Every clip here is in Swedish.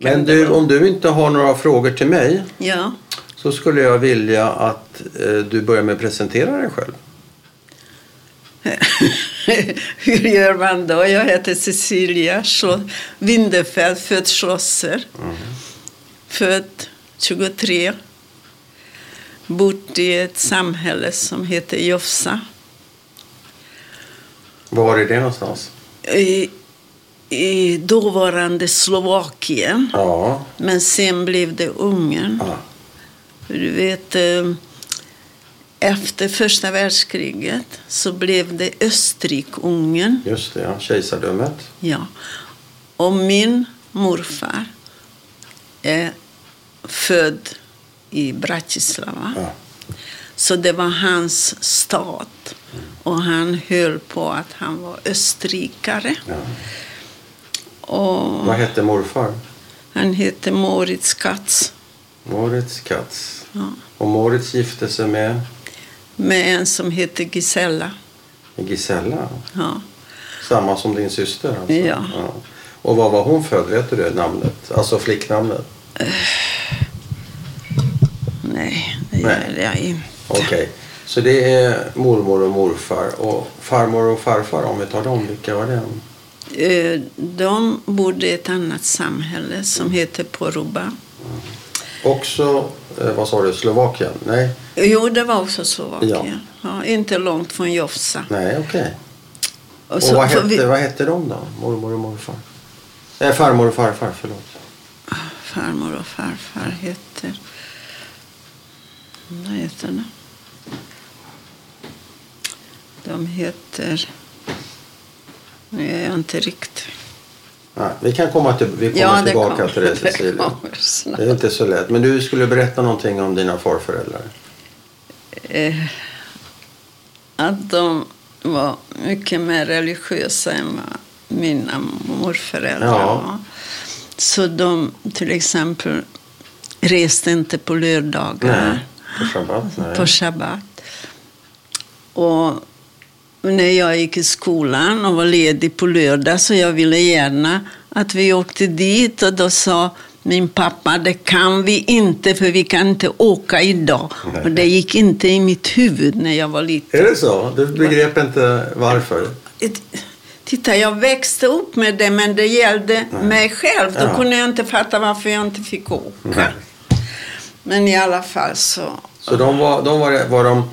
Men du, om du inte har några frågor till mig Ja. så skulle jag vilja att eh, du börjar med att presentera dig själv. Hur gör man då? Jag heter Cecilia Winderfeld, född Schlosser. Född 23. Bott i ett samhälle som heter Jofsa. Var är det någonstans? I, I dåvarande Slovakien. Ja. Men sen blev det Ungern. ja. Du vet, eh, efter första världskriget så blev det Österrike-Ungern. Just det, ja. Kejsardömet. Ja. Och min morfar är född i Bratislava. Ja. Så det var hans stat. Och han höll på att han var österrikare. Ja. Och Vad hette morfar? han hette Moritz Katz. Moritz Katz. Ja. Och Moritz gifte sig med Med en som hette Gisella. Gisella. Ja. Samma som din syster alltså? Ja. Och var var hon född? Vet du det namnet? Alltså flicknamnet? Nej, det Nej. gör jag inte. Okej. Så det är mormor och morfar. Och farmor och farfar om vi tar dem. Vilka var det? Eh, De bodde i ett annat samhälle som heter Poruba. Också, eh, vad sa du, Slovakien? Nej, Jo, det var också Slovakien. Ja. inte långt från Jofsa. nej okej. Och Och så- vad, hette, vi- vad hette de då? Mormor och morfar? Eh, farmor och farfar, förlåt. Farmor och farfar heter... Vad heter de? De heter... Nu är jag inte riktigt... Nej, vi kan komma, till, vi kommer Ja, det tillbaka kommer- till det det Cecilia. snart. Det är inte så lätt. Men du skulle berätta någonting om dina farföräldrar. eh, att de var mycket mer religiösa än vad mina morföräldrar Ja. var. Så de till exempel reste inte på lördagar, Nej, på shabbat. Nej. på shabbat. Och när jag gick i skolan och var ledig på lördag så jag ville gärna att vi åkte dit och då sa min pappa, det kan vi inte för vi kan inte åka idag. Nej. Och det gick inte i mitt huvud när jag var liten. Är det så? Du begrep inte varför? Titta, jag växte upp med det, men det gällde mig själv. Då Ja. kunde jag inte fatta varför jag inte fick åka. Nej. Men i alla fall så... Så de var, de var, var de,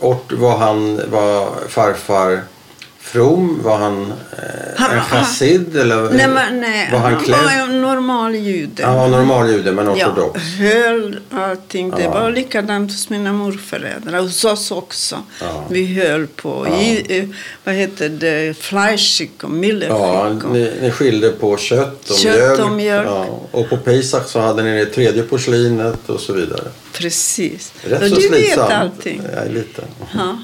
ort, var han, var farfar from? Var han eh, Han- en chassid? Eller Nej, men, nej, var han han var en normal jude. Han var normal jude men Ja, ortodox? höll allting. Det Ja. var likadant hos mina morföräldrar. Hos oss också. Ja. Vi höll på. Ja. I, eh, vad heter det? Fleischig och Ja, Millerschick. och- ni, ni skilde på kött och Kött mjölk. och mjölk. Ja, och på Pesach så hade ni det tredje porslinet och så vidare. Precis. Rätt och så du slitsamt. vet allting. Ja, lite. Ja.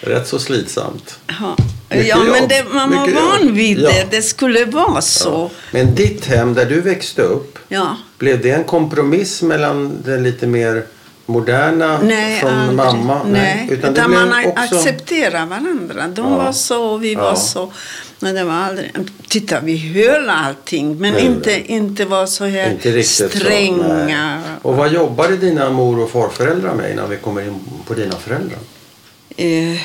Rätt så slitsamt. Ja, Mycket ja men det, man var van vid Ja. det. Det skulle vara så. Men ditt hem där du växte upp, Ja. blev det en kompromiss mellan det lite mer moderna Nej, från aldrig. mamma? Nej, Utan utan, blev man också... accepterar varandra. De Ja. var så och vi Ja. var så. Men det var aldrig... Titta, vi höll allting. Men Höll inte, det. inte var så här Inte så, stränga. nej. Och vad jobbade dina mor och farföräldrar med innan vi kommer in på dina föräldrar? Eh,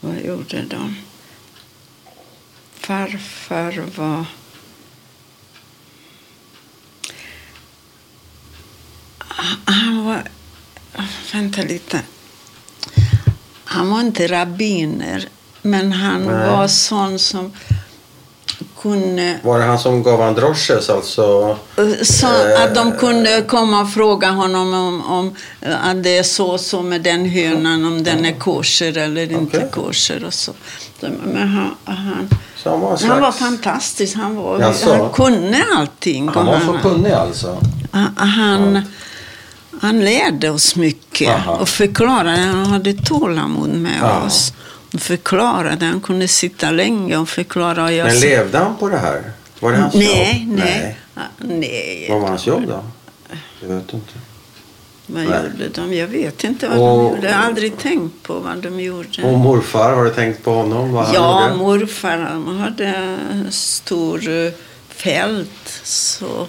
vad gjorde de? Farfar var... Han var... Vänta lite. Han var inte rabbiner, men han Nej. var sån som kunde... Var det han som gav androsches, alltså? Så Eh, att de kunde komma och fråga honom om, om eh, att det är så så med den hönan, om den är kosher eller inte Okej. kosher och så. Men han, han, Så han var, en han var slags- fantastisk. Han, var, Jaså? han kunde allting. Han var så kunnig alltså? han, han, han lärde oss mycket Aha. och förklarade. Han hade tålamod med Ja. oss. Förklarade. Han kunde sitta länge och förklara. Jag Men levde han på det här? Var det hans nej, jobb? nej, nej. Vad var hans jobb då? Jag vet inte. Vad Nej. gjorde de? Jag vet inte vad Och- de gjorde. Jag har aldrig tänkt på vad de gjorde. Och morfar, har du tänkt på honom? Vad han ja, gjorde? morfar han hade stor eh, fält så...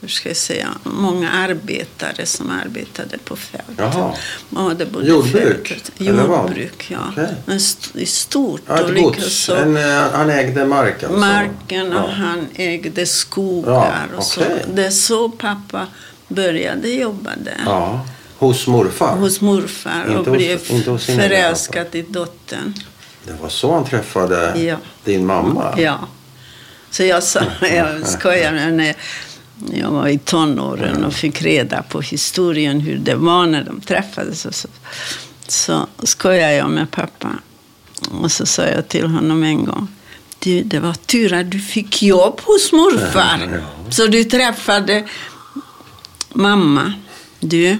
hur ska jag säga? Många arbetare som arbetade på fält. Jaha. Man hade både Jordbruk, fält- eller vad? Jordbruk, ja. Okej. Men st- i stort. Ja, och ett gods. likaså En, eh, han ägde mark alltså? marken och Ja. han ägde skogar. Ja, och så. Det är så pappa började jobba där. ja. Hos morfar? Hos morfar och Inte hos- blev hos förälskad i dottern. Det var så han träffade Ja. din mamma? Ja. Så jag sa, jag skojar när jag var i tonåren och fick reda på historien hur det var när de träffades. Och så, så skojade jag med pappa. Och så sa jag till honom en gång. Du, det var tur att du fick jobb hos morfar. Så du träffade mamma. Du,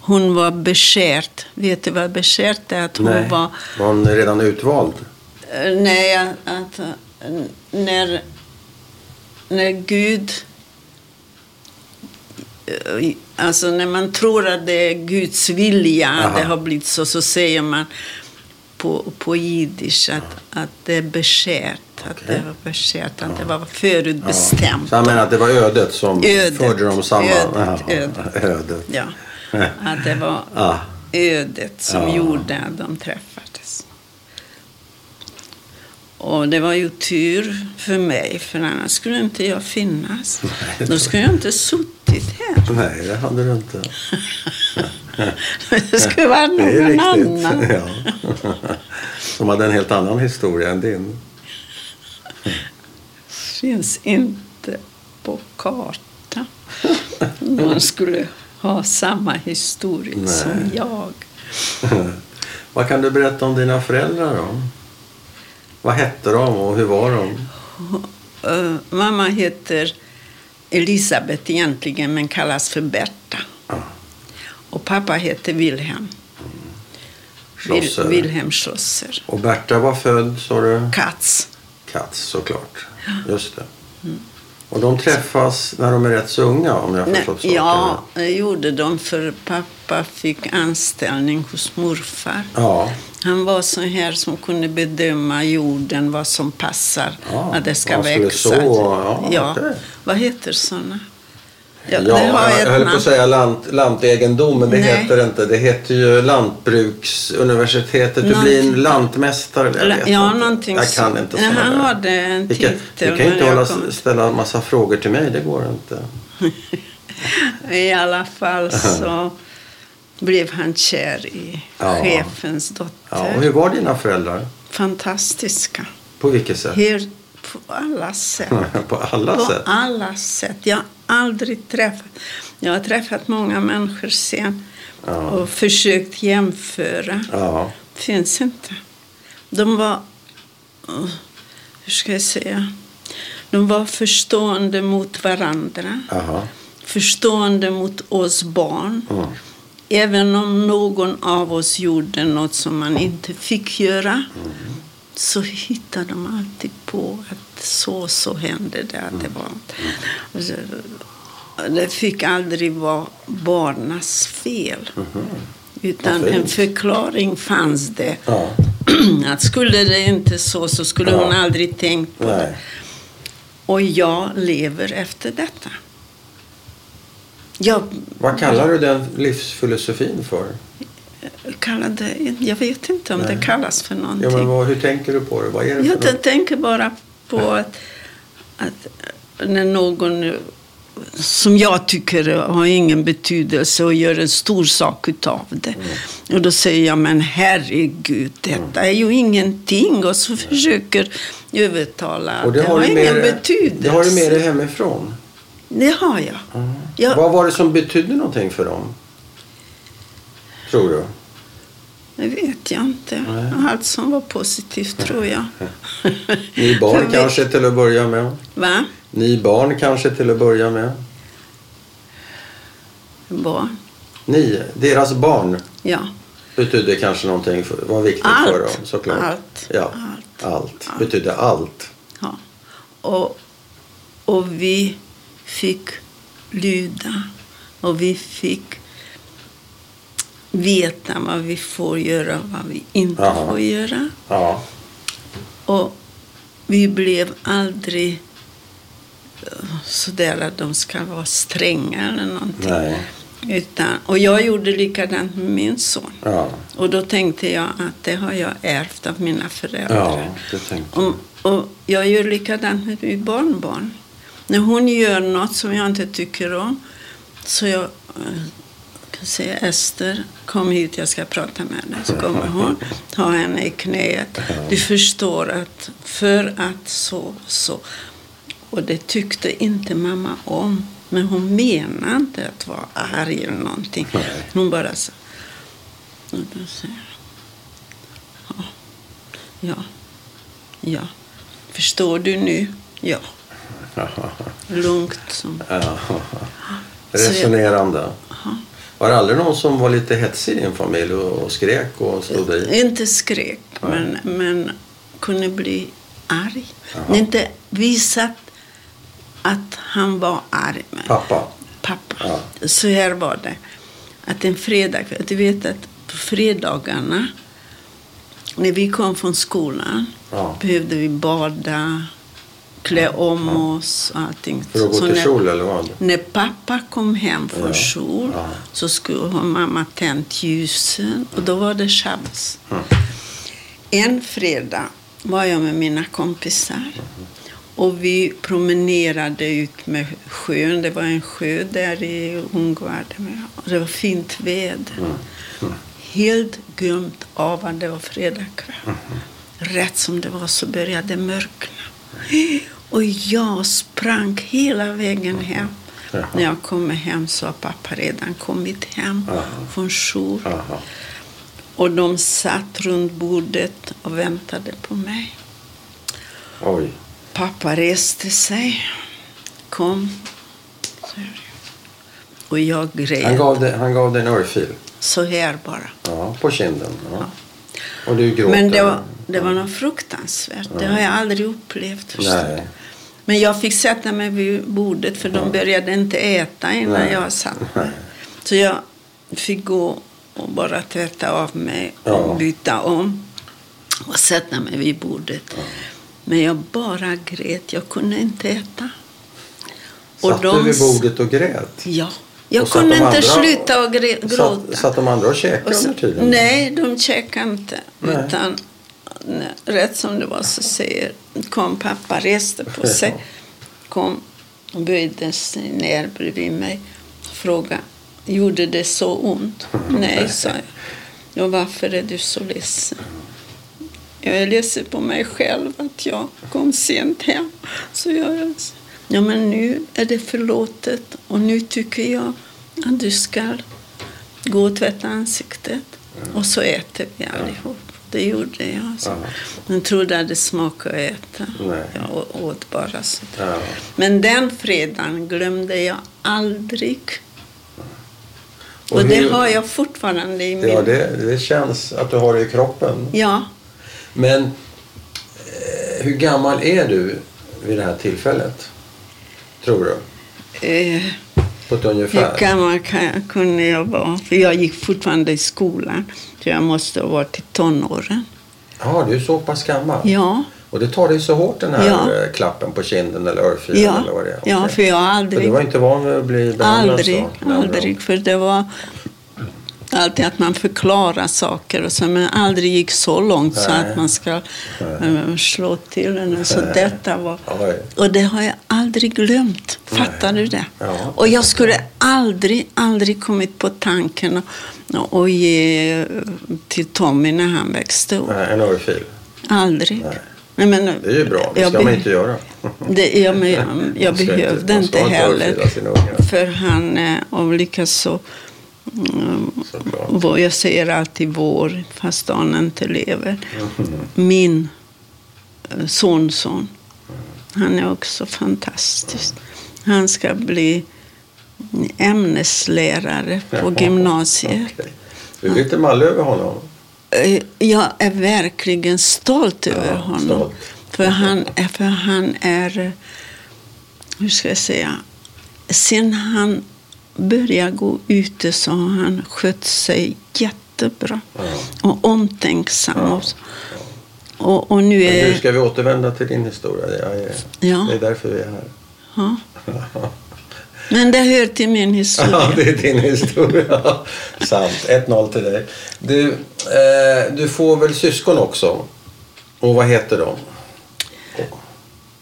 hon var beskärt. Vet du vad beskärt är? Att hon Nej. var Var hon redan utvald? Eh, Nej, att, när, när Gud... eh, Alltså när man tror att det är Guds vilja, att Aha. det har blivit så, så säger man på, på jiddisch att, att det är beskärt. Att Okej. det var beskärt, att det var förutbestämt. Så han menar att det var ödet som Ödet. förde dem samman? Ödet, ödet. ödet. Ja, att det var Ja. ödet som Ja. gjorde att de träffades. Och det var ju tur för mig, för annars skulle inte jag finnas. Nej, Då skulle jag inte suttit här. Nej, det hade du inte. Det skulle vara Det någon riktigt. annan. Ja. Som hade en helt annan historia än din. finns inte på kartan. Någon skulle ha samma historia Nej. som jag. Vad kan du berätta om dina föräldrar då? Vad hette de och hur var de? Eh, mamma heter Elisabeth egentligen, men kallas för Berta. Ja. Och pappa heter Wilhelm. Schlosser. Wilhelm Schlosser. Och Berta var född, sa du? Katz. Katz, såklart. Just det. Och de träffas när de är rätt så unga om jag förstått saken ja, det gjorde de för pappa fick anställning hos morfar. Ja, Han var så här som kunde bedöma jorden, vad som passar, Ja, att det ska växa. så, ja, okej. Vad heter sådana? Ja, har jag höll på namn. att säga lant, lantegendom, men det Nej. heter det inte. Det heter ju Lantbruksuniversitetet. Du blir en lantmästare. Jag vet ja, inte. Jag kan inte sådana Han hade en titel. vi kan inte hålla, ställa en massa frågor till mig. Det går inte. I alla fall så blev han kär i Ja. chefens dotter. Ja, och hur var dina föräldrar? Fantastiska. På vilket sätt? Helt på alla sätt. på alla på sätt? alla sätt. Jag aldrig träffat... Jag har träffat många människor sen Ja. och försökt jämföra. Ja. Finns inte. De var... eh, Hur ska jag säga? De var förstående mot varandra. Jaha. Förstående mot oss barn. Mm. Även om någon av oss gjorde något som man inte fick göra så hittade de alltid på att så så hände det. Att det, var. Och så, det fick aldrig vara barnas fel. Utan Vad en förklaring fanns det. Ja. Att skulle det inte så så skulle Ja. hon aldrig tänkt på det. Och jag lever efter detta. Jag Vad kallar du den livsfilosofin för? Kallade, jag vet inte om Nej. det kallas för Ja, någonting. men vad, hur tänker du på det? Vad är det för jag något? t- tänker bara på att, att när någon som jag tycker har ingen betydelse och gör en stor sak utav det. Mm. Och då säger jag, men herregud, detta är ju ingenting. Och så försöker övertala att Och det, har ingen med betydelse. Det har du med dig hemifrån. Det har jag. jag Vad var det som betydde någonting för dem? Tror du? Det vet jag inte. Nej. Allt som var positivt tror jag. Ni barn kanske till att börja med? Va? Ni barn kanske till att börja med? Barn? Ni, deras barn Ja. betydde kanske någonting, för, var viktigt Allt. för dem såklart. Allt. Ja, Allt. allt. Allt. Betydde allt. ja. Och, och vi fick lyda. Och vi fick veta vad vi får göra och vad vi inte Jaha. får göra. Ja. Och vi blev aldrig eh, sådär att de ska vara stränga eller någonting. Nej. Utan, och jag gjorde likadant med min son. Ja. Och då tänkte jag att det har jag ärvt av mina föräldrar. Ja. Och, och jag gör likadant med mitt barnbarn. När hon gör något som jag inte tycker om så jag säga Ester, kom hit, jag ska prata med dig. Så kommer hon, tar henne i knät. Du förstår att för att så, så. Och det tyckte inte mamma om. Men hon menade inte att vara arg eller någonting. Hon bara så. Och då säger ja, ja, ja. Förstår du nu? Ja. Lugnt som... Ja. Resonerande. Var det aldrig någon som var lite hetsig i din familj och skrek och stod i? Inte skrek, men, men kunde bli arg. Inte visat att han var arg. Men Pappa? pappa. Ja. Så här var det. Att en fredag, du vet att på fredagarna när vi kom från skolan Ja. behövde vi bada, klä om oss och allting. För att gå till när- kjol eller vad? När pappa kom hem från Ja, jour ja. så skulle mamma tänt ljusen och då var det shabbos. Mm. En fredag var jag med mina kompisar och vi promenerade ut med sjön. Det var en sjö där i Ungvarde och det var fint väder. Mm. Helt glömt av att det var fredag kväll. Rätt som det var så började det mörkna. Och jag sprang hela vägen hem. Jaha. När jag kom hem så har pappa redan kommit hem Jaha. från jour. Och de satt runt bordet och väntade på mig. Oj. Pappa reste sig, kom. Och jag Han grät. gav, dig, han gav dig en örfil? Så här bara. Ja, på kinden. Ja. Och du gråter? Men det var, det var något fruktansvärt. Det har jag aldrig upplevt. Nej. Men jag fick sätta mig vid bordet för de började inte äta innan Nej. jag satt mig. Så jag fick gå och bara tvätta av mig och Ja. byta om och sätta mig vid bordet. Men jag bara grät. Jag kunde inte äta. Och Satt de- du vid bordet och grät? Ja. Jag Och kunde de inte andra- sluta och grä- gråta. Satt, satt de andra och käkade Och så- under tiden? Nej, de käkade inte. Nej. Utan nej, rätt som det var så säger, kom pappa, reste på sig, kom och böjde sig ner bredvid mig och frågade, gjorde det så ont? nej, sa jag. Ja, varför är du så ledsen? Jag är ledsen på mig själv att jag kom sent hem. Så jag, ja, men nu är det förlåtet och nu tycker jag att du ska gå och tvätta ansiktet. Och så äter vi allihop. Det gjorde jag. Så. Ja. Jag trodde att det smakade att äta. Nej. Jag åt bara så. Ja. Men den fredagen glömde jag aldrig. Och Och, det hur- har jag fortfarande i min... Ja, det, det känns att du har det i kroppen. Ja, Men eh, hur gammal är du vid det här tillfället? Tror du? eh, På ett hur ungefär? gammal kan jag, kunde jag vara? För jag gick fortfarande i skolan. Så jag måste ha varit i tonåren. Ja, du är så pass gammal. Ja, Och det tar dig så hårt den här Ja. eh, klappen på kinden eller örfilen ja, eller vad det är? ja för jag har För aldrig... du var inte van vid att bli behandlad Aldrig, så? Aldrig. För det var alltid att man förklarar saker och så, men aldrig gick så långt så Nej. att man ska eh, slå till en. Så detta var... Och det har jag aldrig glömt. Fattar du det? Ja. Och jag skulle aldrig, aldrig kommit på tanken att, att ge till Tommy när han växte upp. Nej, en örfil. Aldrig. Nej. Nej, men, Det är ju bra. Det jag ska be- man inte göra. Det, ja, men jag, jag behövde ska inte heller. För han, eh, och likaså, mm, Såklart. jag säger alltid vår, fast han inte lever. Min eh, sonson, han är också fantastisk. Han ska bli ämneslärare på gymnasiet. Du är lite mallig över honom. Eh, Jag är verkligen stolt över honom. stolt. För han, är, för han är, eh, hur ska jag säga, sen han började gå ute så har han skött sig jättebra. Och omtänksam. Och. Och, och nu Men nu är... ska vi återvända till din historia. Är, Ja. Det är därför vi är här. Ja. Men det hör till min historia. Ja, det är din historia. Sant. 1-0 till dig. Du, eh, du får väl syskon också? Och vad heter de?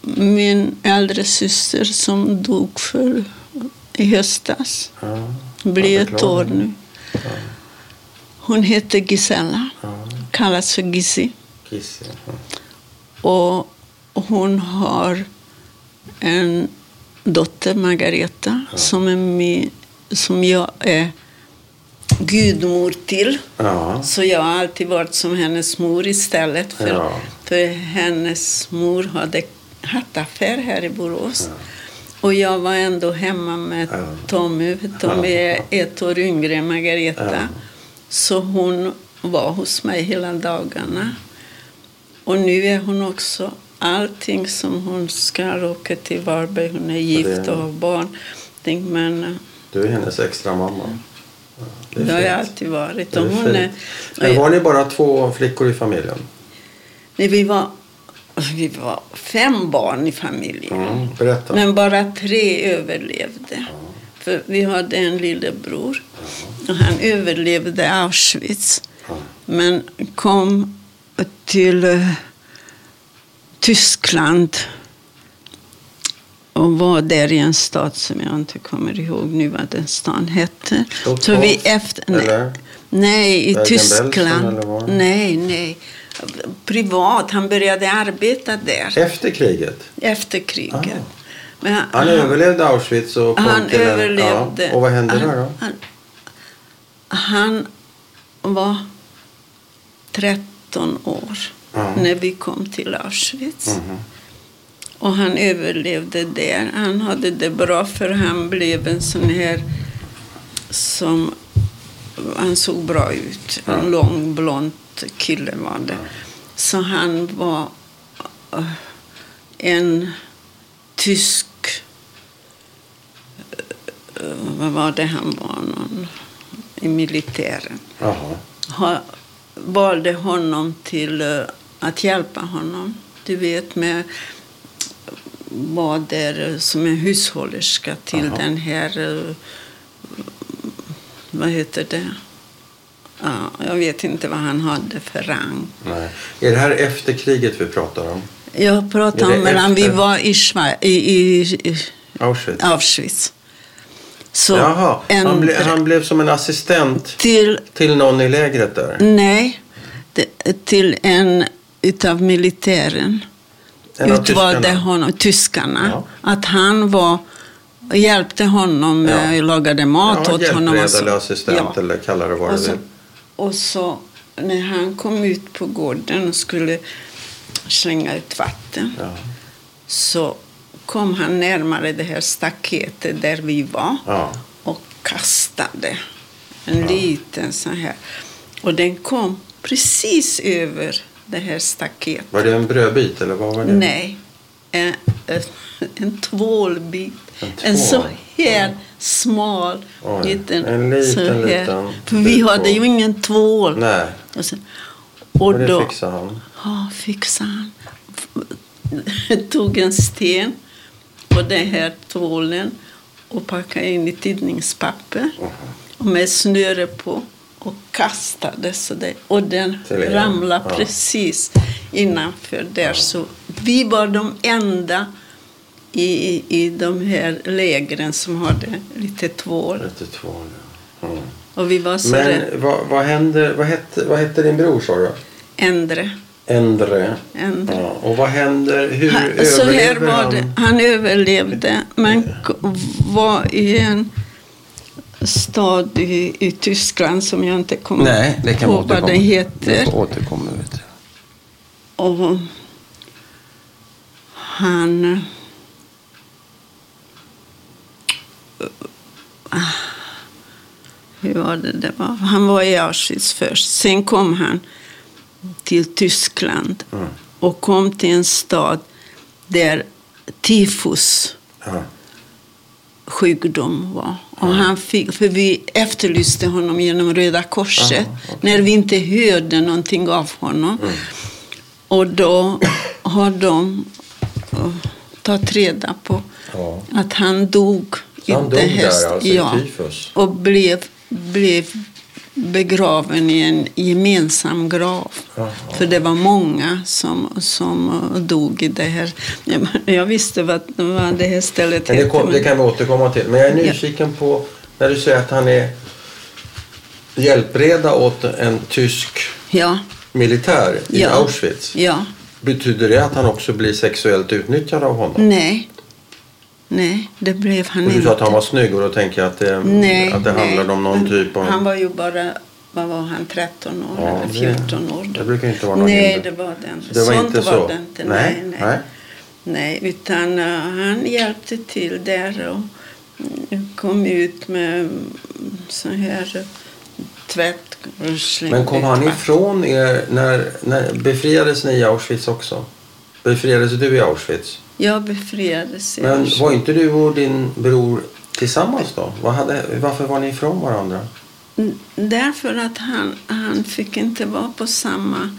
Min äldre syster som dog för i höstas. Ja. Blir ett år nu. Hon heter Gisella. Ja. Kallas för Gissi. Kiss. ja. Och hon har en dotter, Margareta, som, är med, som jag är gudmor till. Ja. Så jag har alltid varit som hennes mor istället. För, Ja. för hennes mor hade hattaffär här i Borås. Och jag var ändå hemma med Ja. Tommy. Tommy är ett år yngre än Margareta. Ja. Så hon var hos mig hela dagarna. Och nu är hon också allting som hon ska åka till Varberg. Hon är gift och har barn. Men eh, Du är hennes extra mamma. Det det har jag alltid varit. Och är hon är, Men var ni bara två flickor i familjen? Nej, vi, var, vi var fem barn i familjen. Mm. Men bara tre överlevde. För vi hade en lillebror. Och han överlevde Auschwitz. Men kom till eh, Tyskland och var där i en stad som jag inte kommer ihåg nu vad den stan hette. Stuttgart, Så vi efter, nej, nej, i Tyskland. Nej, nej. Privat. Han började arbeta där Efter kriget? efter kriget. Ah. Men Han överlevde Auschwitz och han till överlevde. Ja. Och vad hände han, där då? Han, han var 13 år Ja. när vi kom till Auschwitz. Mhm. Och han överlevde där. Han hade det bra för han blev en sån här som... Han såg bra ut. En Ja. lång blond kille var det. Så han var eh, en tysk... eh, vad var det han var? Någon, I militären. Jaha. Ha, valde honom till eh, att hjälpa honom. Du vet, med var där som en hushållerska till Aha. den här... vad heter det? Ja, jag vet inte vad han hade för rang. Nej. Är det här efter kriget vi pratar om? Jag det om vi efter? var i, Schweiz, i, i, i Auschwitz? Auschwitz. Så Jaha, han, ble, han blev som en assistent till till någon i lägret där? Nej, till en utav militären. En Utvalde tyskarna? honom, tyskarna. Ja. Att han var, hjälpte honom, Ja. lagade mat ja, åt honom. hjälpred och så. eller assistent Ja. eller kalla det vad du vill. Och så när han kom ut på gården och skulle slänga ut vatten Ja. så kom han närmare det här staketet där vi var Ja. och kastade en liten sån här. Och den kom precis över det här staketet. Var det en brödbit eller vad var det? Nej, en, en, en tvålbit. En En, så tvål, här smal Oj, liten. en liten, liten För vi hade ju ingen tvål. Nej, Och, så, och och det då fixade han. ja, fixade han. Tog en sten på den här tvålen och packade in i tidningspapper och med snöre på och kastade så det, och den ramlade Ja. precis innanför där. Så vi var de enda i, i de här lägren som hade lite tvål. Lite tvål, ja. Mm. Och vi var så rädda. Men vad, vad hände, vad hette, vad hette din bror sa du? Ändre. Endre. Ändre. Ja. Och vad händer, hur Han, så här överlever var han? det. Han överlevde, men var i en stad i, i Tyskland som jag inte kommer Nej, det kan vi ihåg vad återkomma. den heter. får återkomma, vet du. Och han... Ah, Hur var det det var? Han var i Auschwitz först. Sen kom han till Tyskland Mm. och kom till en stad där tifus Ja. sjukdom var. Och han fick, för vi efterlyste honom genom Röda Korset okej. när vi inte hörde någonting av honom. Och då har de uh, tagit reda på att han dog. Han dog det där häst- alltså ja, i tyfus? och blev, blev begraven i en gemensam grav. Jaha. För det var många som, som uh, dog i det här. Jag, visste vad, vad det här stället det, hette, kom, det men- kan vi återkomma till. Men jag är Ja. nyfiken på när du säger att han är hjälpreda åt en tysk Ja, militär i Ja. Auschwitz. ja. Betyder det att han också blir sexuellt utnyttjad av honom? Nej. Nej, det blev han Och du inte. sa att han var snygg och då tänker jag att det, Nej, att det nej. handlade om någon han, typ av... Han var ju bara, vad var han, 13 år Ja, eller det- 14 år. det brukar inte vara någon Nej, hinder. det var den. Det var Sånt inte var så? det inte. Nej, Nej, nej. nej. utan uh, han hjälpte till där och mm, kom ut med mm, så här tvätt Men kom han ifrån er när, när befriades ni i Auschwitz också? Befriades du i Auschwitz? Jag befriades. i Men var inte du och din bror tillsammans då? Vad hade, varför var ni ifrån varandra? Därför att han, han fick inte vara på samma...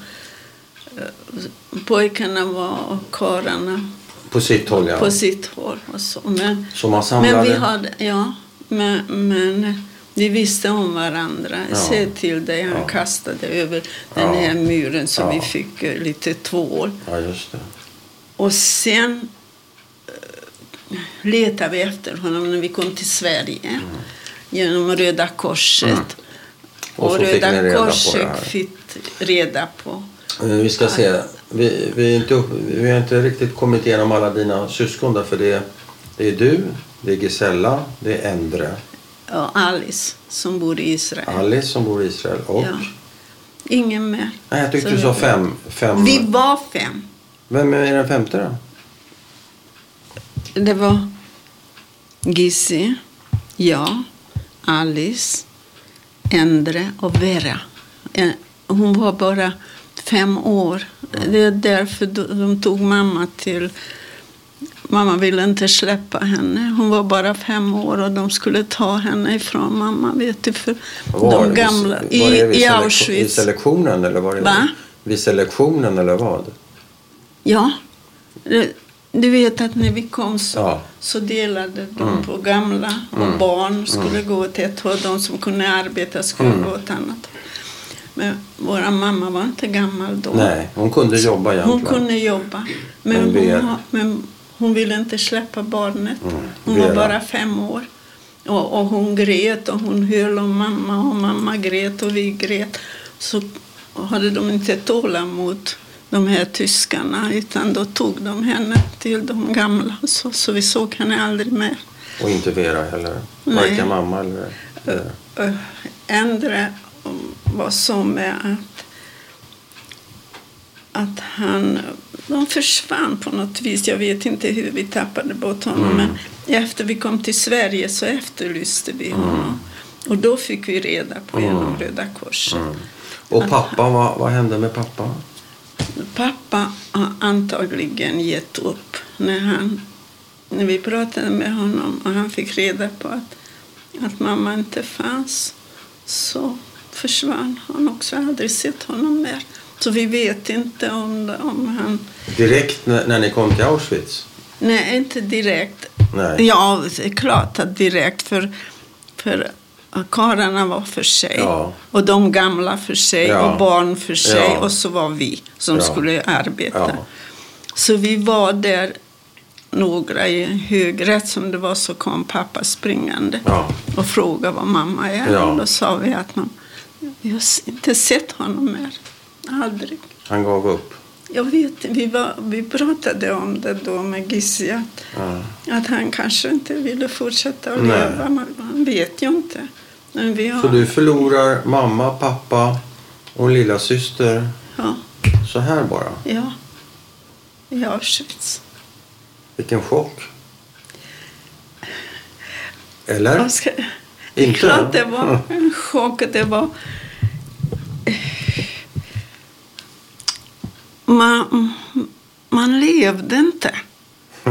eh, Pojkarna var och karlarna På sitt håll ja. på sitt håll. Och så. Men, Så man samlade... men vi hade... Ja, men, men vi visste om varandra. Ja. Se till dig. Han Ja. kastade över den Ja. här muren så Ja. vi fick eh, lite tvål. Ja, just det. Och sen eh, letade vi efter honom när vi kom till Sverige. Mm. Genom Röda Korset. Och Och, fick ni Röda det Korset fick reda på. Eh, Vi ska se. Vi, vi, är inte, vi har inte riktigt kommit igenom alla dina syskon där, för det, är- det är du, det är Gisella, det är Endre, Ja, Alice som bor i Israel. Alice som bor i Israel och... Ja. Ingen mer. Nej, jag tyckte Så du sa fem. fem. Vi var fem. Vem är den femte då? Det var Gissi, jag, Alice, Endre och Vera. Eh, Hon var bara fem år. Det är därför de tog mamma till... Mamma ville inte släppa henne. Hon var bara fem år och de skulle ta henne ifrån mamma. Vet du, för Var, de gamla. Var I, det vid i I Auschwitz. selektionen eller var det Va? Vid selektionen eller vad? Ja. Det- Du vet att när vi kom så, Ja. så delade de Mm. på gamla och Mm. barn skulle gå till ett håll. De som kunde arbeta skulle Mm. gå ett annat. Men vår mamma var inte gammal då. Nej, hon kunde jobba egentligen. Hon kunde jobba. Men hon, ha- men hon ville inte släppa barnet. Mm. Hon var bara fem år. Och, och hon grät och hon höll om mamma och mamma grät och vi grät. Så hade de inte tålamod, de här tyskarna, utan då tog de henne till de gamla. Så, så vi såg henne aldrig mer. Och inte Vera heller. Varken mamma eller... eller. Var så med att, att han... De försvann på något vis. Jag vet inte hur vi tappade bort honom. Mm. Men efter vi kom till Sverige så efterlyste vi honom. Och då fick vi reda på genom Mm. Röda Korset. Mm. Och pappa, vad, vad hände med pappa? Pappa har antagligen gett upp när, han, när vi pratade med honom och han fick reda på att, att mamma inte fanns. Så försvann han också. Jag har aldrig sett honom mer. Så vi vet inte om, det- om han... Direkt när, när ni kom till Auschwitz? Nej, inte direkt. Nej. Ja, klart att direkt. För, för karlarna var för sig. Ja. Och de gamla för sig. Ja. Och barn för sig. Ja. Och så var vi som skulle arbeta. Så vi var där några i hög rätt som det var så kom pappa springande och frågade var mamma är. Ja. Och då sa vi att man, vi har inte sett honom mer. Aldrig. Han gav upp? Jag vet vi, var, vi pratade om det då med Gissi att, Ja. att han kanske inte ville fortsätta att Nej. leva. Man, man vet ju inte. Vi har, Så du förlorar mamma, pappa och lilla syster ja, så här bara? ja, i Auschwitz. Vilken chock. Eller? Ska, Inte? klart det var en chock. Det var... Man, man levde inte.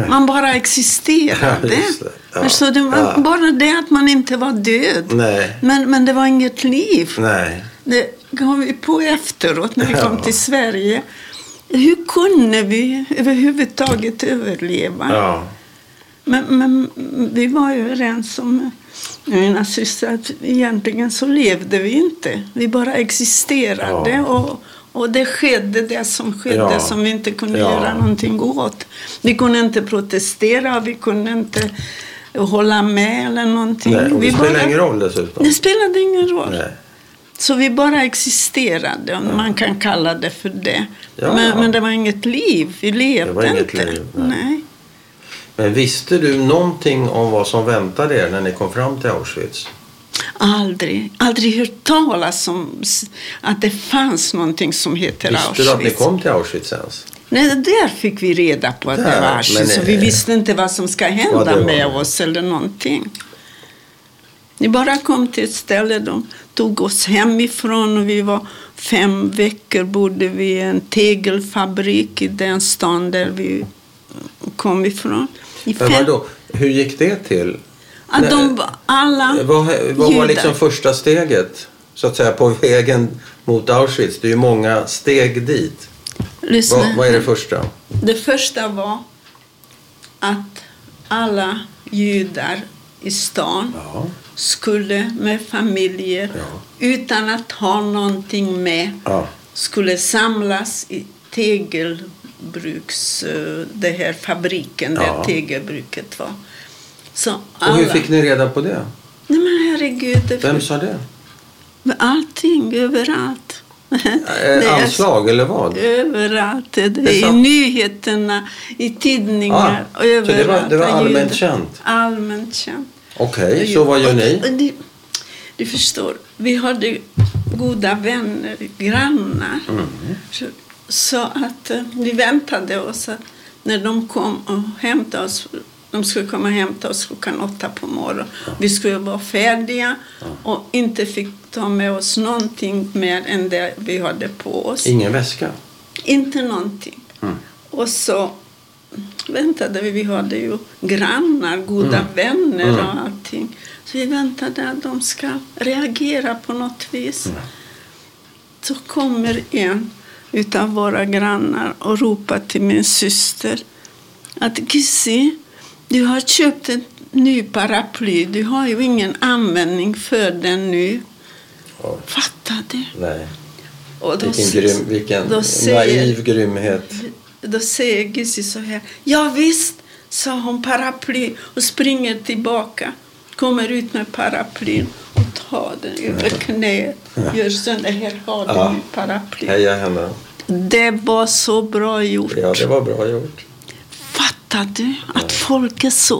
Man bara existerade. Ja. Ja. Så det var Ja. bara det att man inte var död. Nej. Men, men det var inget liv. Nej. Det kom vi på efteråt när vi kom till Sverige. hur kunde vi överhuvudtaget överleva? Men, men vi var ju överens om, mina systrar, att egentligen så levde vi inte. Vi bara existerade. Och, och det skedde det som skedde Ja. som vi inte kunde Ja. göra någonting åt. Vi kunde inte protestera, vi kunde inte hålla med eller någonting. Nej, och vi det spelar bara- ingen roll dessutom. Det spelade ingen roll. Nej. Så vi bara existerade, om man kan kalla det för det. Ja, men, ja. men det var inget liv, vi levde inte. liv, nej. nej. Men visste du någonting om vad som väntade er när ni kom fram till Auschwitz? Aldrig, aldrig hört talas om att det fanns någonting som heter Visste Auschwitz. du att ni kom till Auschwitz ens? Nej, där fick vi reda på att det Där, var Auschwitz. Så vi eh, visste inte vad som ska hända det med oss eller någonting. Vi bara kom till ett ställe, de tog oss hemifrån och vi var fem veckor bodde vi i en tegelfabrik i den stan där vi kom ifrån. I Men vadå, hur gick det till? Att de var alla Vad, vad var liksom första steget så att säga på vägen mot Auschwitz? Det är ju många steg dit. Lyssna. Vad, vad är det första? Det första var att alla judar i stan Ja. skulle med familjer Ja. utan att ha någonting med Ja. skulle samlas i tegelbruks, eh, det här fabriken där tegelbruket var. Så Och alla, hur fick ni reda på det? Nej men herregud, det Vem sa det? allting överallt. Det Eh, är- anslag eller vad? Överallt. Det är Det är i nyheterna, i tidningar. Ah, så det överallt. var- det var allmänt känt? Allmänt känt. Okej, så vad gör ni? Du förstår, vi hade goda vänner, grannar. Mm. Så, så att eh, vi väntade oss att när de kom och hämtade oss, de skulle komma och hämta oss klockan åtta på morgonen. Vi skulle vara färdiga och inte fick ta med oss någonting mer än det vi hade på oss. Ingen väska? Inte någonting. Mm. Och så väntade vi. Vi hade ju grannar, goda Mm. vänner Mm. och allting. Så vi väntade att de ska reagera på något vis. Mm. Så kommer en utav våra grannar och ropar till min syster att Gissi, du har köpt en ny paraply. Du har ju ingen användning för den nu. Oj, Fattar du? nej. Och då Vilken, grym, vilken då säger- naiv grymhet. Då säger Gissi så här. Ja visst, sa hon paraply och springer tillbaka. Kommer ut med paraplyn och tar den över knät. Gör så där, här har du Ja. ja. Heja henne. Det var så bra gjort. Ja, det var bra gjort. Fattar du att folk är så...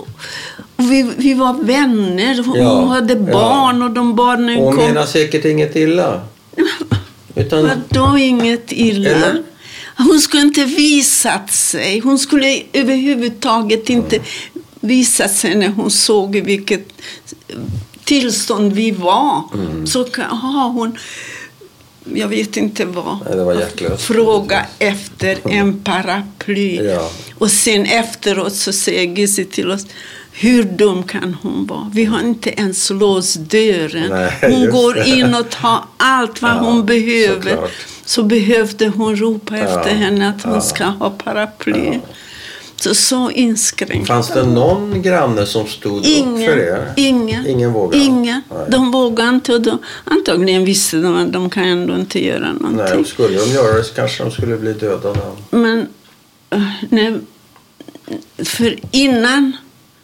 Och vi, vi var vänner. Hon Ja, hade ja. barn och de barnen Hon kom. menar säkert inget illa. Utan, Vadå inget illa? Eller? Hon skulle inte visat sig. Hon skulle överhuvudtaget inte visat sig när hon såg i vilket tillstånd vi var. Mm. Så har hon, jag vet inte vad, Nej, fråga efter en paraply. Ja. Och sen efteråt så säger Gissi till oss hur dum kan hon vara? Vi har inte ens låst dörren. Nej, hon går det. in och tar allt vad Ja, hon behöver. såklart. Så behövde hon ropa efter Ja, henne att hon ska ha paraply. Så, så inskränkt. fanns det någon granne som stod upp för Ingen, er? ingen, Ingen vågade? ingen. Nej. De vågade inte. Och de, antagligen visste de att de kan ändå inte göra Nej, någonting. och skulle de göra det så kanske de skulle bli dödade. Men eh, när, för innan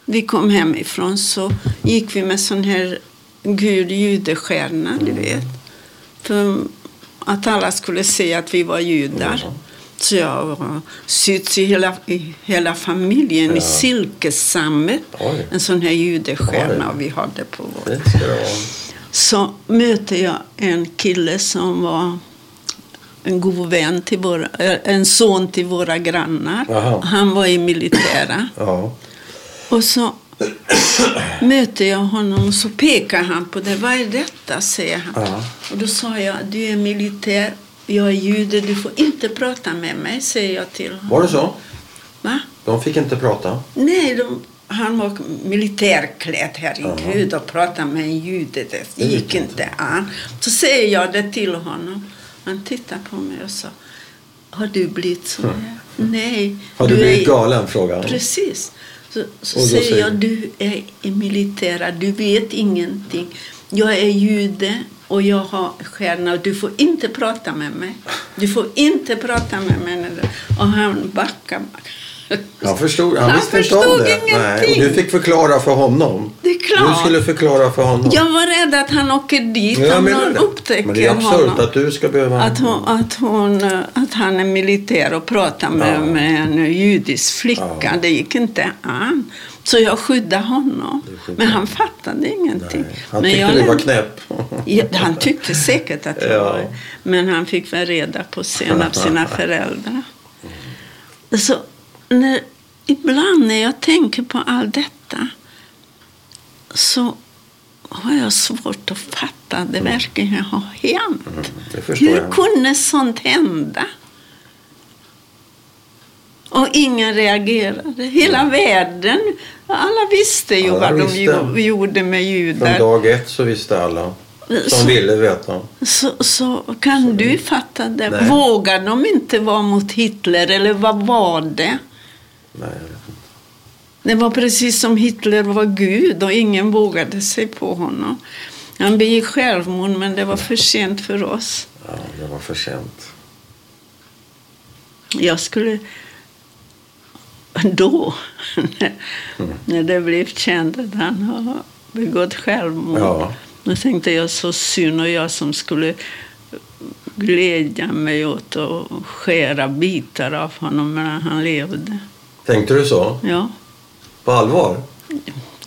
vi kom hemifrån så gick vi med sån här gul judestjärna, du vet. För att alla skulle se att vi var judar. Ja. Jag var sytt i hela, i hela familjen Ja. i silkessammet. En sån här judestjärna vi hade på vår. Så möter jag en kille som var en god vän till våra, eh, en son till våra grannar. Jaha. Han var i militära. Ja. Och så möter jag honom och så pekar han på det. Vad är detta? säger han. Ja. Och då sa jag, du är militär, jag är jude, du får inte prata med mig, säger jag till honom. Var det så? Va? De fick inte prata? Nej, de, han var militärklädd, herregud, och prata med en jude, det Det gick gick inte. an. Så säger jag det till honom. Han tittar på mig och sa, har du blivit så här? Nej. Har du, blivit är- galen? Frågan. Precis. Så, så säger säger- jag, du är i militära, du vet ingenting. Jag är jude och jag har stjärna. Du får inte prata med mig. Du får inte prata med mig. när du-" Och han backar. Han förstod, han Han visste inte om förstod det. ingenting. och du fick förklara för honom. Det är klart. Du skulle förklara för honom. Jag var rädd att han åker dit Jag om någon upptäcker Men det är absurt att du ska behöva... Att, hon, att, hon, eh, att han är militär och pratar med, Ja. med en judisk flicka. Ja. Det gick inte an. Så jag skyddade honom. Skyddade. Men han fattade ingenting. Nej, han men tyckte jag du var knäpp. Ja, han tyckte säkert att jag Ja. var Men han fick väl reda på sen av sina föräldrar. Så när, ibland när jag tänker på allt detta så har jag svårt att fatta att det verkligen har hänt. Mm, Hur kunde sånt hända? Och ingen reagerade. Hela världen, alla visste ju Alla vad de visste. gjo- gjorde med Från judar. dag ett så visste alla. Som Så- ville veta. Så, så kan du fatta det? Nej. Vågar de inte vara mot Hitler eller vad var det? Nej. Det var precis som Hitler var Gud och ingen vågade sig på honom. Han begick självmord men det var för sent för oss. Ja, det var för sent. Jag skulle då, när, Mm. när det blev känt att han har begått självmord, Ja. då tänkte jag så synd och jag som skulle glädja mig åt att skära bitar av honom medan han levde. Tänkte du så? Ja, På allvar?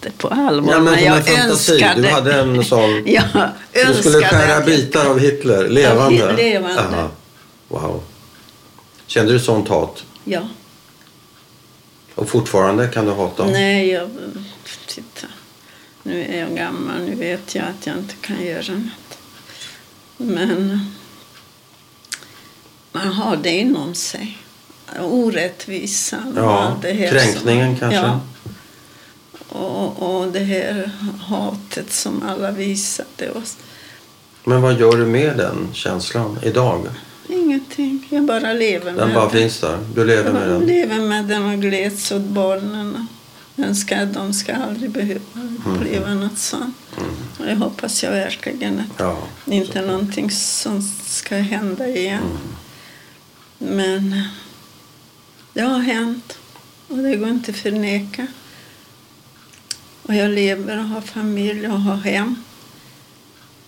det på allvar. Ja, men som jag fantasi. önskade... Du hade en sån... Jag Du skulle skära jag- bitar av Hitler, levande? Av levande. Aha. Wow. Kände du sånt hat? Ja. Och fortfarande kan du hata? Nej, jag... Titta. Nu är jag gammal. Nu vet jag att jag inte kan göra något. Men man har det inom sig. Orättvisan. Ja, det här kränkningen som, kanske? Ja. Och, och det här hatet som alla visade oss. Men vad gör du med den känslan idag? Ingenting. Jag bara lever Den med bara det. finns där. Du lever Jag med den. lever med den och gläds åt barnen. Önskar att de ska aldrig behöva uppleva något sånt. Och jag hoppas jag verkligen att Ja. inte är någonting som ska hända igen. Men eh, det har hänt och det går inte att förneka. Och jag lever och har familj och har hem.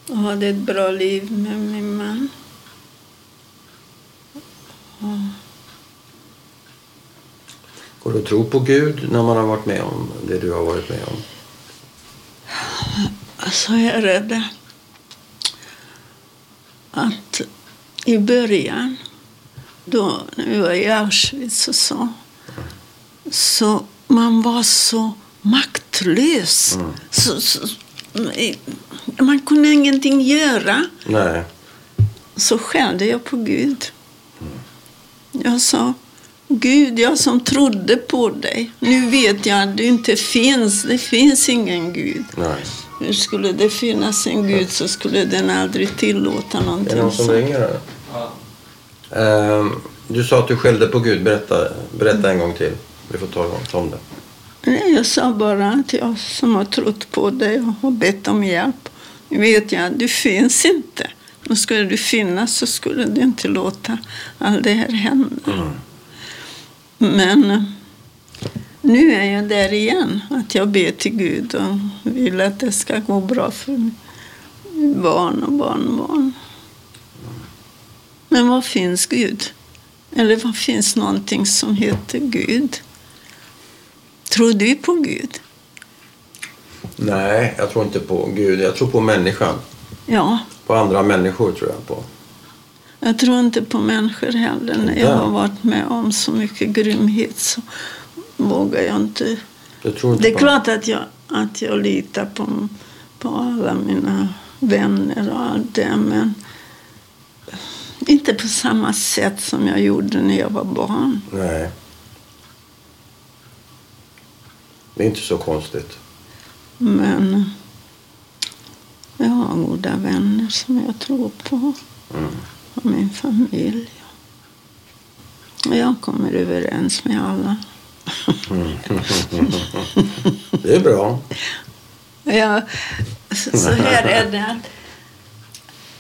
Och hade ett bra liv med min man. Går du att tro på Gud när man har varit med om det du har varit med om? Så är det att i början, då när vi var i Auschwitz och så, så man var så maktlös. Så, så, man kunde ingenting göra. Nej. Så skällde jag på Gud. Jag sa, Gud, jag som trodde på dig. Nu vet jag att du inte finns. Det finns ingen Gud. Nej. Hur skulle det finnas en Gud så skulle den aldrig tillåta Är det någonting någon som sånt. ringer här? Ehm, du sa att du skällde på Gud. Berätta, berätta en gång till. Vi får ta om det. Nej, jag sa bara att jag som har trott på dig och har bett om hjälp. Nu vet jag att du finns inte. Och skulle du finnas så skulle du inte låta allt det här hända. Men nu är jag där igen. Att jag ber till Gud och vill att det ska gå bra för barn och barnbarn. Men var finns Gud? Eller vad finns någonting som heter Gud? Tror du på Gud? Nej, jag tror inte på Gud. Jag tror på människan. Ja, På andra människor tror jag på. Jag tror inte på människor heller. När jag Ja. har varit med om så mycket grymhet så vågar jag inte. Inte Det är klart att jag, att jag litar på, på alla mina vänner och allt det, men inte på samma sätt som jag gjorde när jag var barn. Nej. Det är inte så konstigt. Men jag har goda vänner som jag tror på. Mm. Och min familj. Jag kommer överens med alla. Det är bra. Ja, så så här är det att,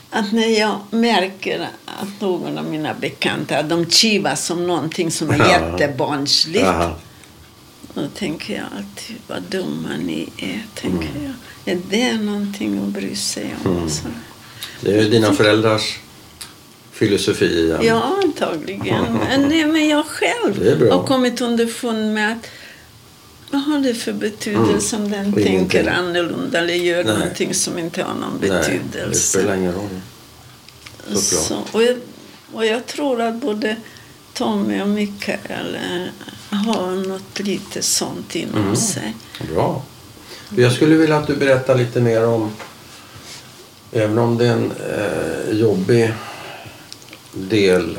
att när jag märker att någon av mina bekanta de kivas om någonting som är jättebarnsligt. Då tänker jag alltid vad dumma ni är. Tänker jag. Är det någonting att bry sig om? Mm. Det är ju dina föräldrars filosofi igen. ja, antagligen. Men, men jag själv har kommit underfund med att vad har det för betydelse om den Mm. Ingenting. tänker annorlunda eller gör Nej. någonting som inte har någon Nej, det betydelse? spelar ingen roll. Så, och, jag, och jag tror att både Tommy och Mikael eh, har något lite sånt inom Mm. sig. Bra. Jag skulle vilja att du berättar lite mer om, även om det är en eh, jobbig del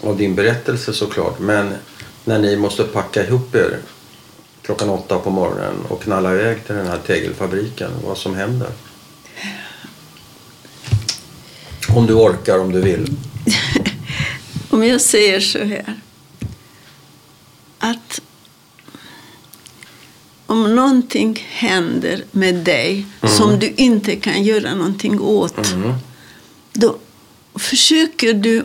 av din berättelse såklart, men när ni måste packa ihop er klockan åtta på morgonen och knalla iväg till den här tegelfabriken, vad som händer. Om du orkar, om du vill. Om jag säger så här. Att om någonting händer med dig som du inte kan göra någonting åt. Mm. Då försöker du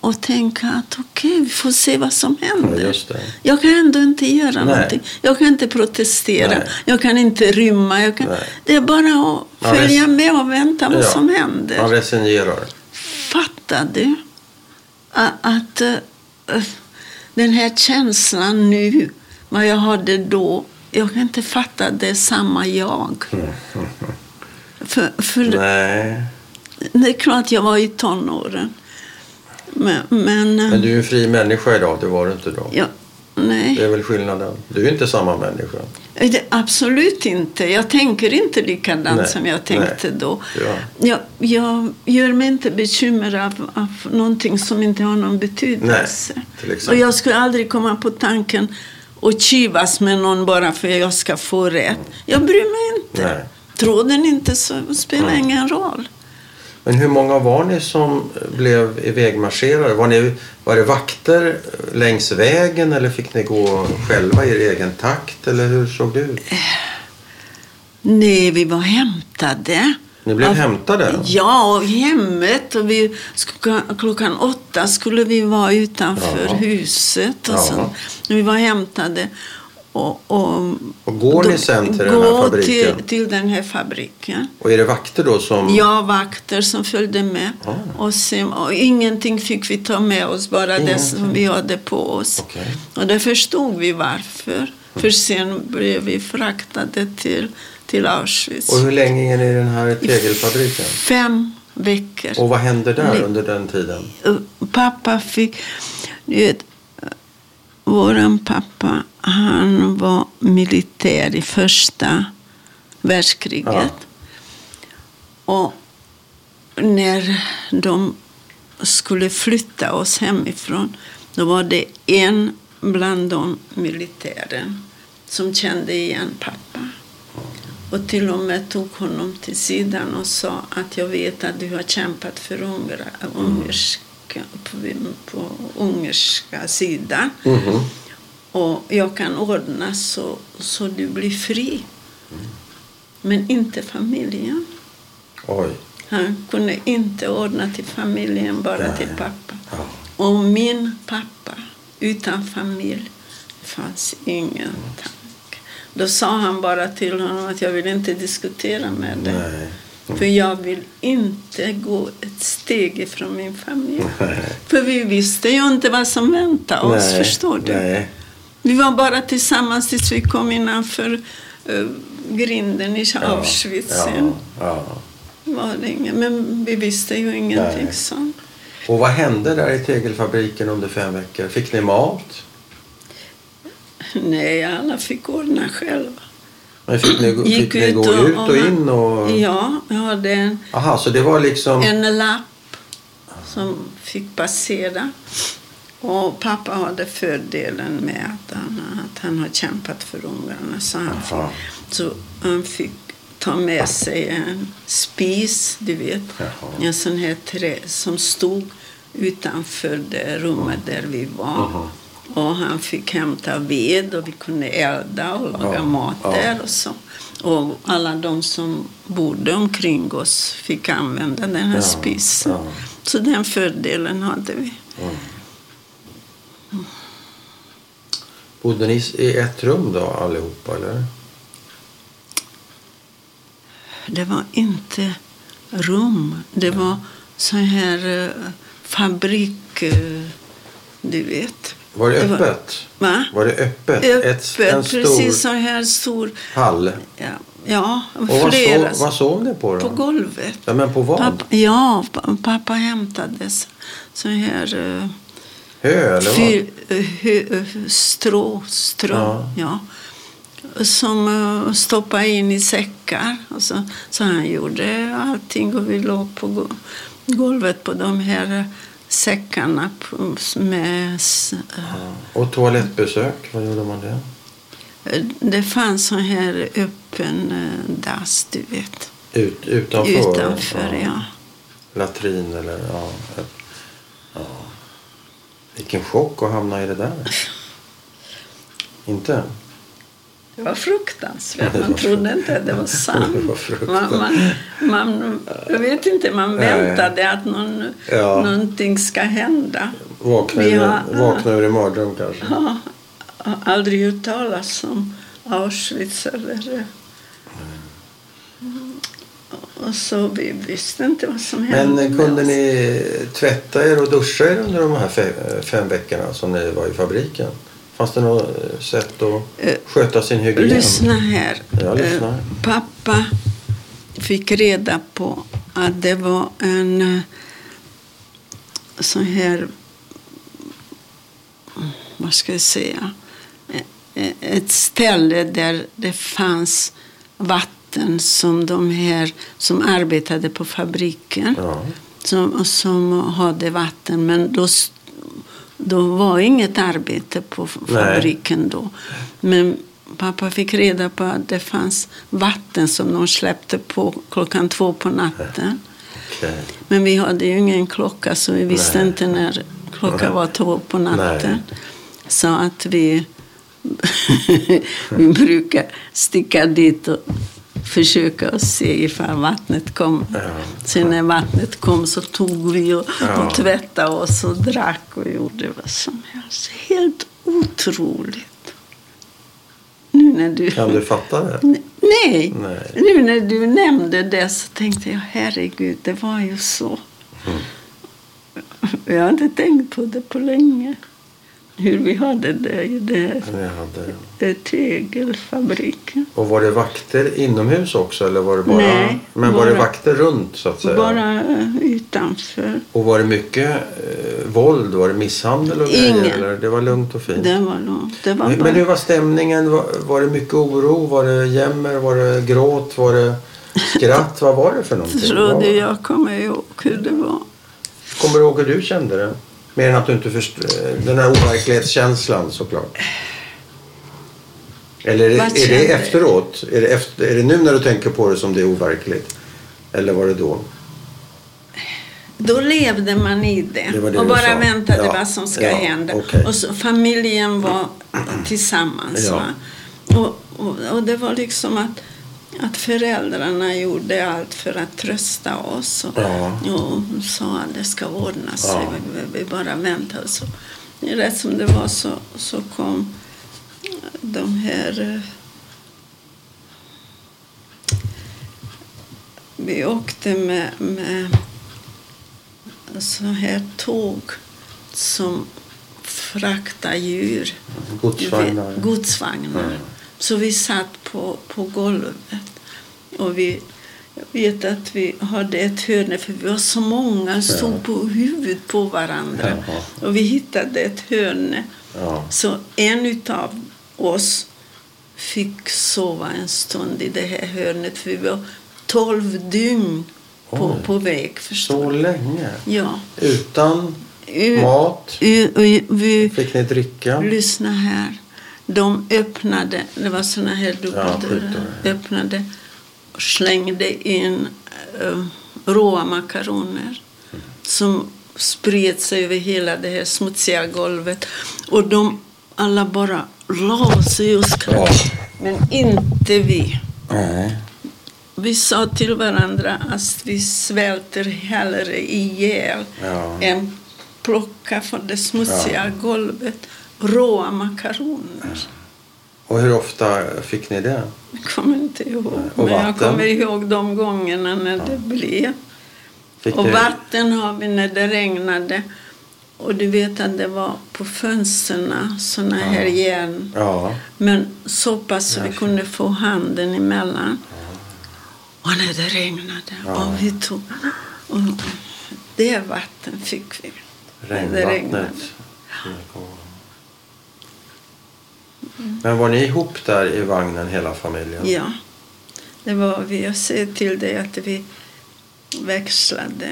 att, tänka att okej, vi får se vad som Ja, händer. det. Jag kan ändå inte göra Nej. någonting. Jag kan inte protestera. Nej. Jag kan inte rymma. Jag kan... Det är bara att följa med och vänta vad Ja, som händer. Man resignerar. Fattar du att eh, den här känslan nu, vad jag hade då, jag kan inte fatta att det är samma jag. För, för Nej, det är klart jag var i tonåren. Men, men, eh, men du är en fri människa idag, det var du inte då. ja, nej. Det är väl skillnaden. Du är inte samma människa. Det, absolut inte. Jag tänker inte likadant Nej, som jag tänkte nej. då. Ja. Jag, jag gör mig inte bekymmer av, av någonting som inte har någon betydelse. Nej. Och jag skulle aldrig komma på tanken att kivas med någon bara för att jag ska få rätt. Jag bryr mig inte. Nej. Tror den inte så spelar ingen roll. Men hur många var ni som blev ivägmarscherade? Var, ni, var det vakter längs vägen eller fick ni gå själva i er egen takt? Eller hur såg det ut? Nej, vi var hämtade. Ni blev Av- hämtade? Ja, hemmet. Och vi, klockan åtta skulle vi vara utanför Jaha. huset. Och Jaha. så, vi var hämtade. Och, och, Och går ni sen till den här fabriken? Till, till den här fabriken. Och är det vakter då som... Ja, vakter som följde med. Ah. Och, sen, och ingenting fick vi ta med oss, bara det Ingenting. som vi hade på oss. Okej. Och det förstod vi varför. För sen blev vi fraktade till, till Auschwitz. Och hur länge är ni i den här tegelfabriken? Fem veckor. Och vad hände där under den tiden? Pappa fick... Vet, våran pappa, han var militär i första världskriget. Och när de skulle flytta oss hemifrån, då var det en bland de militären som kände igen pappa. Och till och med tog honom till sidan och sa att jag vet att du har kämpat för ungra, ungerska, på, på ungerska sidan. Mhm. Och jag kan ordna så, så du blir fri. Men inte familjen. Oj. Han kunde inte ordna till familjen, bara Nej. till pappa. Ja. Och min pappa, utan familj, fanns ingen tanke. Då sa han bara till honom att jag vill inte diskutera med dig. För jag vill inte gå ett steg ifrån min familj. Nej. För vi visste ju inte vad som väntade oss, Nej. förstår du? Nej. Vi var bara tillsammans tills vi kom innanför uh, grinden i Auschwitz. Ja. Sen Ja. var det men vi visste ju ingenting Nej. sånt. Och vad hände där i tegelfabriken under fem veckor? Fick ni mat? Nej, alla fick ordna själva. Men fick ni, Gick fick ni gå ut och in? Och... Ja, jag hade en, Aha, så det var liksom... en lapp som fick passera. Och pappa hade fördelen med att han, att han har kämpat för ungarna. Så han, Aha. fick, så han fick ta med sig en spis, du vet. Jaha. En sån här trä som stod utanför det rummet där vi var. Jaha. Och han fick hämta ved och vi kunde elda och laga Ja, mat ja. där och så. Och alla de som bodde omkring oss fick använda den här Ja, spisen. ja. Så den fördelen hade vi. Bodde ni i ett rum då allihopa eller? Det var inte rum. Det var så här eh, fabrik... eh, du vet. Var det öppet? Va? Var det öppet? Öppet, Ett, en stor precis så här stor. hall? Ja, ja Och vad flera. sov, vad sov ni på då? På golvet. Ja, men på vad? Pappa, ja, pa- pappa hämtade så- här uh, Hö eller fyr, vad? hö, strå, strå Ja. ja. som uh, stoppade in i säckar. Och så, så han gjorde allting och vi låg på go- golvet på de här eh, säckarna på, med... eh, Och toalettbesök, vad gjorde man det? Det fanns så här öppen eh, dass, du vet. Ut, utanför? Utanför, ja. Latrin eller ja. ja. Vilken chock att hamna i det där. Inte? Det var fruktansvärt. Man trodde inte att det var sant. Man, man, man, jag vet inte, man väntade att någon, Ja. någonting ska hända. Vakna, Vi ur, har- vakna ur en mardröm kanske? Ja, aldrig hört talas om Auschwitz eller... Och så vi visste inte vad som hände Men med kunde ni tvätta er och duscha er under de här fe- fem veckorna som ni var i fabriken? Fanns det något eh, sätt att Eh, sköta sin hygien? Lyssna här. Ja, lyssna. Eh, Pappa fick reda på att det var en sån här, vad ska jag säga, ett ställe där det fanns vatten som de här som arbetade på fabriken Ja. som, som hade vatten. Men då, då var inget arbete på f- Nej. fabriken då. Men pappa fick reda på att det fanns vatten som de släppte på klockan två på natten. Okej. Men vi hade ju ingen klocka så vi visste Nej. inte när klockan var två på natten. Nej. Så att vi, vi brukar sticka dit och försöka se ifall vattnet kom. Ja. Sen när vattnet kom så tog vi och, Ja. och tvättade oss och drack och gjorde vad som helst. Helt otroligt. Nu när du... Kan du fatta det? Nej. Nej. Nu när du nämnde det så tänkte jag, herregud, det var ju så. Mm. Jag har inte tänkt på det på länge. Hur vi hade det i det hade... tegelfabriken. Och var det vakter inomhus också? Eller var det bara... Nej, Men var det bara- vakter runt så att säga? Bara eh, utanför. Och var det mycket eh, våld? Var det misshandel och Ingen. grejer? Eller det var lugnt och fint? Det var långt. Det var Men bara... hur var stämningen? Var, var det mycket oro? Var det jämmer? Var det gråt? Var det skratt? Vad var det för någonting? Trodde Vad- jag kommer ihåg hur det var. Kommer du ihåg hur du kände det? Mer än att du inte förstod den här overklighetskänslan såklart. Eller är är det efteråt? Är det, efter, är det nu när du tänker på det som det är overkligt? Eller var det då? Då levde man i det, Det det och bara sa. väntade Ja, vad som ska ja, hända. okej. Och så, familjen var tillsammans. Ja. Och, och, och det var liksom att, att föräldrarna gjorde allt för att trösta oss. Och, Ja. och sa att det ska ordna sig. Ja. Vi, vi bara väntade. Så, rätt som det var så, så kom de här... eh, Vi åkte med, med så här tåg som fraktar djur. Godsvagnar? Godsvagnar. Mm. Så vi satt på, på golvet. Och vi, jag vet att vi hade ett hörn, för vi var så många, stod Ja. på huvudet på varandra. Jaha. Och vi hittade ett hörn. Ja. Så en av oss fick sova en stund i det här hörnet. För vi var tolv dygn på, Oj. på väg. Förstår Så länge? Ja. Utan U- mat? u- u- vi, Fick ni dricka? lyssna här. De öppnade, det var såna här Ja, dubbeldörrar. skjutdörrar. öppnade och slängde in uh, råa makaroner som spred sig över hela det här smutsiga golvet. Och de alla bara la sig och skrattade. Ja. Men inte vi. Nej. Vi sa till varandra att vi svälter hellre ihjäl Ja. än plocka från det smutsiga golvet råa makaroner. Och hur ofta fick ni det? Jag kommer inte ihåg. Men jag kommer ihåg de gångerna när det blev. Fick Och ni... vatten har vi när det regnade. Och du vet att det var på fönstren såna här järn. Ja. Men så pass så vi Ja. kunde få handen emellan. Och när det regnade. Ja. Och vi tog... Och det vatten fick vi. När det regnade. Men var ni ihop där i vagnen hela familjen? Ja. Det var vi. Jag säger till dig att vi växlade.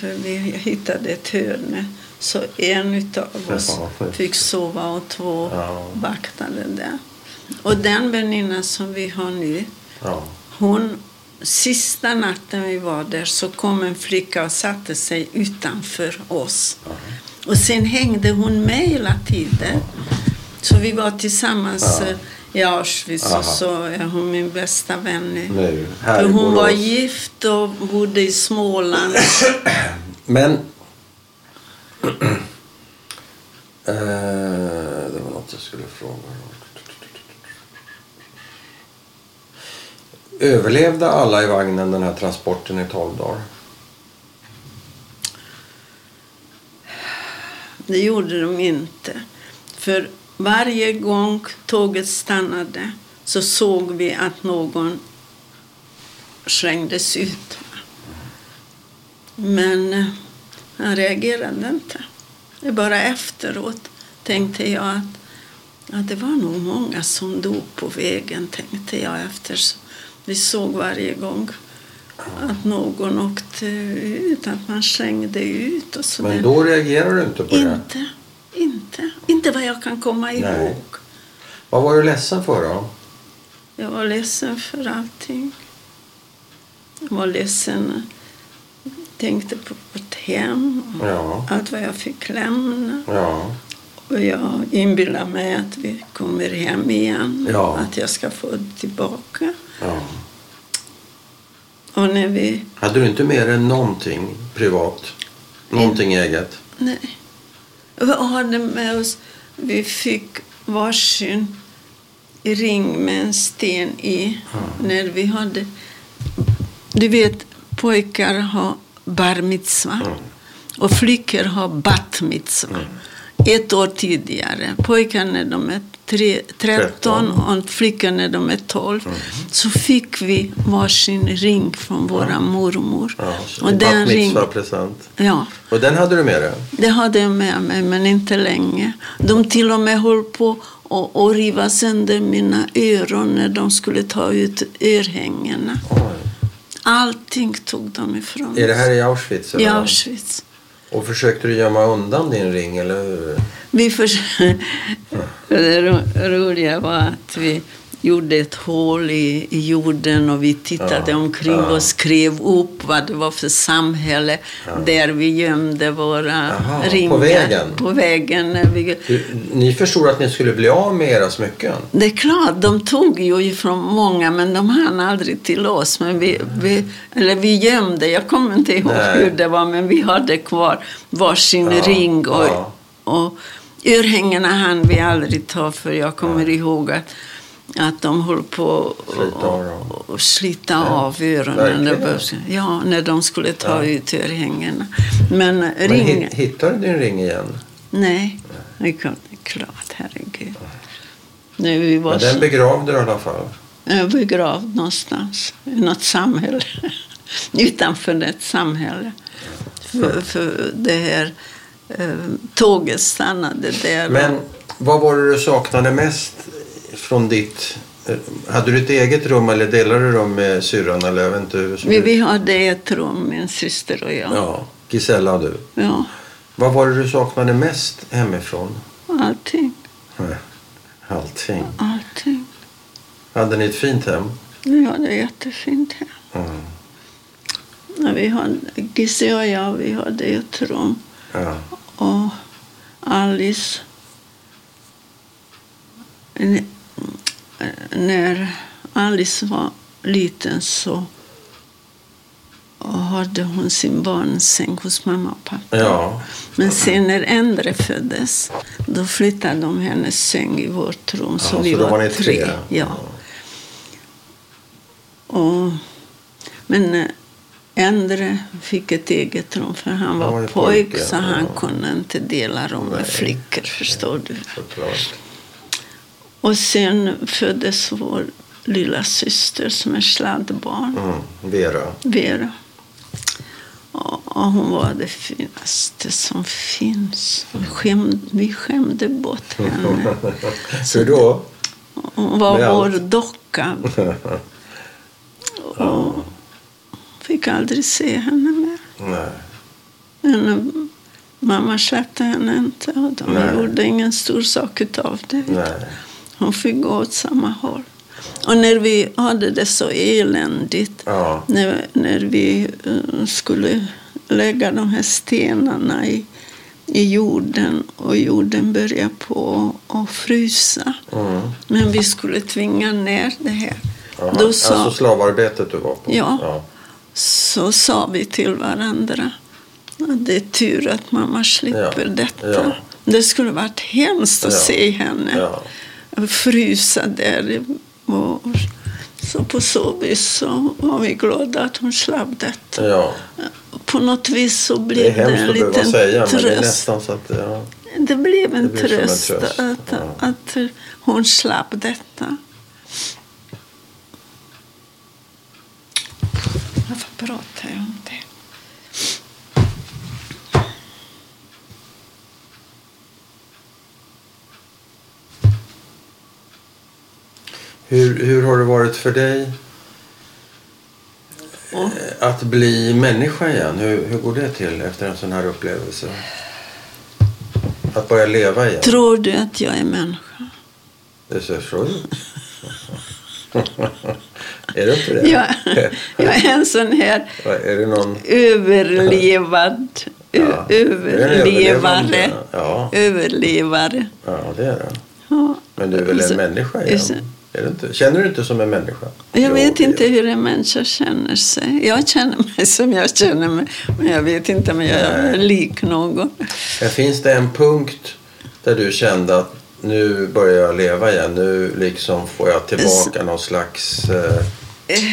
För vi hittade ett hörn. Så en utav oss fick sova och två Ja. vaktade där. Och den väninna som vi har nu, Ja. hon, sista natten vi var där så kom en flicka och satte sig utanför oss. Och sen hängde hon med hela tiden. Så vi var tillsammans Ja. eh, i Auschwitz Aha. och så är hon min bästa vän nu. För hon var gift och bodde i Småland. Men... eh, det var något jag skulle fråga. Överlevde alla i vagnen den här transporten i 12 dagar? Det gjorde de inte. För varje gång tåget stannade så såg vi att någon slängdes ut. Men eh, han reagerade inte. Det bara efteråt tänkte jag att, att det var nog många som dog på vägen, tänkte jag efter. Så Vi såg varje gång att någon åkte ut, att man slängde ut och så Men då reagerar du inte på det? inte, inte, inte vad jag kan komma ihåg. Nej. Vad var du ledsen för då? Jag var ledsen för allting. Jag var ledsen. Tänkte på vårt hem och Ja. allt vad jag fick lämna. Ja. Och jag inbillar mig att vi kommer hem igen. Ja. Att jag ska få det tillbaka. ja. Och när vi... Hade du inte med dig någonting privat? Någonting eget? Nej. Vi hade med oss... Vi fick varsin ring med en sten i. När vi hade... Du vet, pojkar har bar mitzva och flickor har bat mitzva. Ett år tidigare. Pojkar när de är tre, 13 och flickor när de är 12. Så fick vi varsin ring från våra mormor. Ja, och den ring, present. ja, Och den hade du med dig? det hade jag med mig, men inte länge. De till och med höll på att att riva sönder mina öron när de skulle ta ut örhängena. Oj. Allting tog de ifrån Är det oss. här i Auschwitz? I eller? Auschwitz. Och försökte du gömma undan din ring eller? Vi för... det roliga var att vi gjorde ett hål i, i jorden och vi tittade Ja, omkring ja. och skrev upp vad det var för samhälle där vi gömde våra Jaha, på ringar. vägen? På vägen. När vi... Du, ni förstod att ni skulle bli av med era smycken? Det är klart, de tog ju ifrån många men de hann aldrig till oss. Men vi, vi, eller vi gömde, jag kommer inte ihåg Nej. hur det var, men vi hade kvar varsin Ja, ring. Och, ja. och örhängena hann vi aldrig ta för jag kommer ihåg att, att de höll på Slita och slita av öronen. verkligen? Ja, när de skulle ta Ja. ut örhängena. Men, Men ring... hittade du din ring igen? Nej, det är klart, herregud. Nej, vi var Men så... den begravde du i alla fall? Jag begravd någonstans i något samhälle. Utanför ett samhälle. För, för det här eh, tåget stannade där. Men vad var det du saknade mest från ditt... eh, Hade du ett eget rum eller delade du rum med syrran? Eller jag vet inte hur såg vi, vi hade ett rum, min syster och jag. Ja, Gisella och du. Ja, Vad var det du saknade mest hemifrån? allting. Allting. Allting. Hade ni ett fint hem? Vi hade jättefint hem. Mm. Ja, vi hade, Gissi och jag, vi hade ett rum. Ja. Och Alice... När Alice var liten så hade hon sin barnsäng hos mamma och pappa. Ja. Men sen när Endre föddes, då flyttade de hennes säng i vårt rum. Så Ja, vi så var, var tre. tre? Ja. Och, men eh, Endre fick ett eget rum för han var, Han var pojk pojke, så han ja. kunde inte dela rum med flickor, förstår du. Såklart. Och sen föddes vår lilla syster som är sladdbarn. Mm. Vera. Vera. Och, hon var det finaste som finns. Vi skämde, vi skämde bort henne. Hur då? Hon var Med vår allt. docka. Och fick aldrig se henne mer. Nej. Men eh, mamma släppte henne inte och de Nej. gjorde ingen stor sak utav det. Nej. Hon fick gå åt samma håll. Och när vi hade det så eländigt, Ja. när, när vi eh, skulle lägga de här stenarna i, i jorden och jorden började på att frysa. Mm. Men vi skulle tvinga ner det här. Då sa, Alltså slavarbetet du var på? Ja. ja. så sa vi till varandra att det är tur att mamma slipper Ja. detta. Det skulle varit hemskt att se henne. Frysa där. Och så på så vis så var vi glada att hon slapp detta. ja. På något vis så Det blev det, hemskt en liten säga men det är tröst. nästan så att ja. Det blev en Det som en tröst, tröst, Att, ja. att hon slapp detta. Varför pratar jag om det? Hur, hur har det varit för dig eh, att bli människa igen? Hur, hur går det till efter en sån här upplevelse? Att börja leva igen? tror du att jag är människa? Det ser så ut. är det inte det? Jag, jag är en sån här Är det någon... överlevad, Ja. Överlevare. Ja. Överlevare. ja, det är det. Ja. Men du är väl Så- en människa igen? Är det inte? Känner du inte som en människa? Jag vet inte hur en människa känner sig. Jag känner mig som jag känner mig. Men jag vet inte om jag är lik någon. Men finns det en punkt där du kände att nu börjar jag leva igen. Nu liksom får jag tillbaka någon slags eh,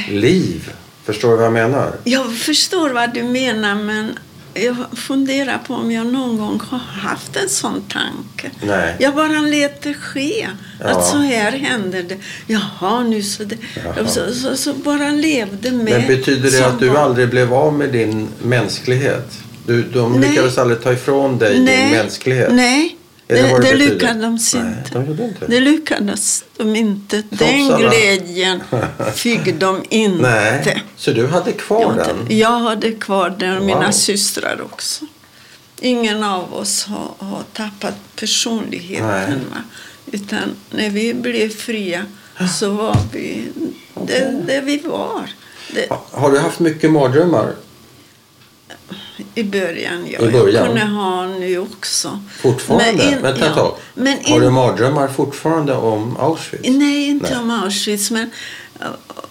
liv. Förstår du vad jag menar? Jag förstår vad du menar men jag funderar på om jag någon gång har haft en sån tanke. Nej. Jag bara lät det ske. Ja. Att så här händer det. Jaha, nu så det. Jaha. Så, så, så bara levde med. Men betyder det att du var- aldrig blev av med din mänsklighet? Du, de Nej. lyckades aldrig ta ifrån dig din mänsklighet? Nej, det det, lyckades Nej, inte. de inte. Det lyckades de inte. Den alla- glädjen fick de inte. Nej, så du hade kvar Jag, den? inte- jag hade kvar den och mina Wow. systrar också. Ingen av oss har, har tappat personligheten. Nej. Utan när vi blev fria så var vi det, det vi var. Det, Ha- Har du haft mycket mardrömmar? I början, ja. I början? Jag kunde ha nu också. Fortfarande? Men in- Vänta ett ja. tag. Men Har in- du mardrömmar fortfarande om Auschwitz? Nej, inte Nej. om Auschwitz, men äh,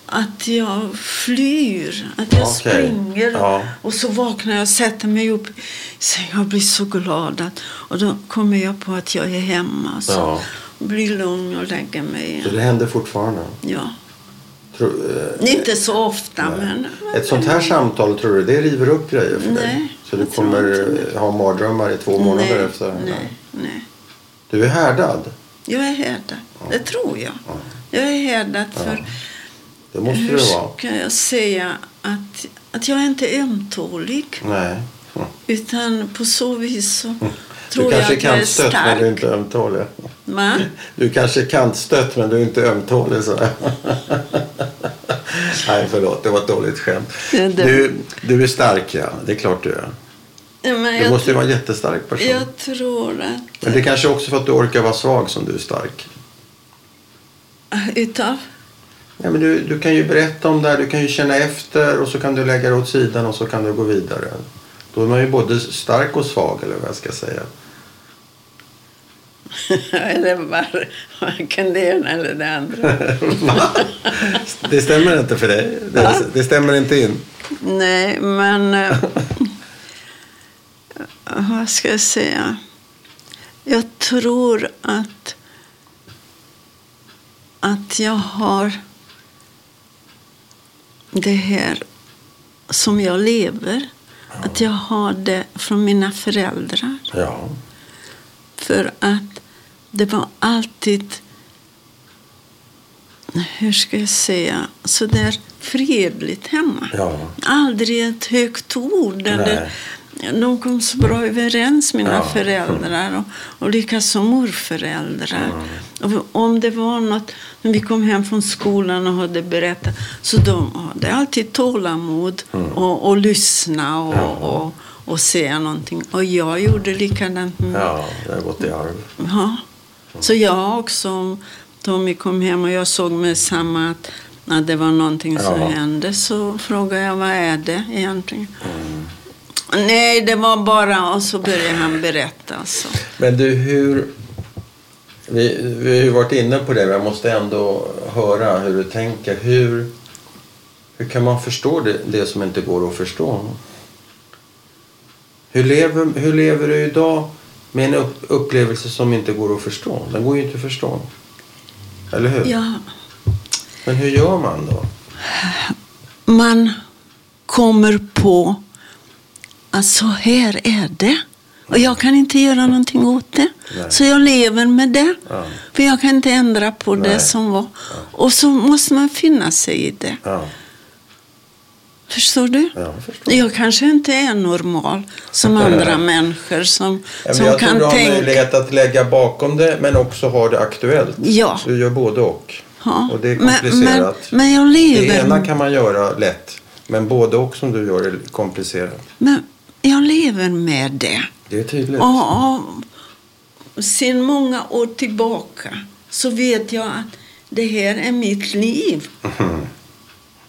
att jag flyr. Att jag Okej. springer. Ja. Och så vaknar jag och sätter mig upp och blir så glad. Att, och då kommer jag på att jag är hemma. Så Ja. blir lugn och lägger mig Så igen. det händer fortfarande? Ja. Tror, eh, Inte så ofta, men... ett sånt här samtal, tror du, det river upp grejer för dig? Nej, Så du kommer ha mardrömmar i två månader nej, efter? nej, nej. Du är härdad? Jag är härdad. Det tror jag. Jag är härdad för... Det måste hur du vara. ska jag säga att, att jag är inte ömtålig. Nej. Utan på så vis så Du tror jag kanske är kantstött men du är inte ömtålig. Va? Du kanske är kantstött men du är inte ömtålig. Så. Nej, förlåt. Det var ett dåligt skämt. Det- Du, du är stark, ja. Det är klart du är. Men Du måste ju vara en jättestark person. jag tror att... Men det är kanske också för att du orkar vara svag som du är stark. Utav? Ja, men du, du kan ju berätta om det här, du kan ju känna efter och så kan du lägga det åt sidan och så kan du gå vidare. Då är man ju både stark och svag eller vad jag ska säga. eller var, varken det ena eller det andra. det stämmer inte för dig. Det, det stämmer inte in. Nej, men... eh, vad ska jag säga? Jag tror att, att jag har det här som jag lever. Att jag har det från mina föräldrar. Ja. För att det var alltid, hur ska jag säga, så där fredligt hemma. Ja. Aldrig ett högt ord. Eller, de kom så bra överens, mina Ja. föräldrar. Och, och likaså morföräldrar. Och om det var något, när vi kom hem från skolan och hade berättat, så de hade alltid tålamod och, och lyssna och, Ja. och, och säga någonting. Och jag gjorde likadant med ja, det har gått i arv. Ja. Så jag också, om Tommy kom hem och jag såg med samma att när det var någonting som Ja. hände så frågade jag vad är det egentligen? Nej, det var bara... Och så började han berätta. Så. Men du, hur... Vi, vi har ju varit inne på det, men jag måste ändå höra hur du tänker. Hur, hur kan man förstå det, det som inte går att förstå? Hur lever, hur lever du idag med en upp, upplevelse som inte går att förstå? Den går ju inte att förstå. Eller hur? Ja, Men hur gör man då? man kommer på att så här är det. Och jag kan inte göra någonting åt det. Nej. Så jag lever med det. Ja. För jag kan inte ändra på Nej. det som var. Och så måste man finna sig i det. Ja, Förstår du? ja jag förstår. Jag kanske inte är normal som andra människor som, Ja, som jag tror kan du har tänka. möjlighet att lägga bakom det men också ha det aktuellt. Ja. Du gör både och. Ja. Och det är komplicerat. Men, men jag Det lever, ena kan man göra lätt. Men både och som du gör är komplicerat. men jag lever med det. Det är tydligt. Och sen många år tillbaka så vet jag att det här är mitt liv.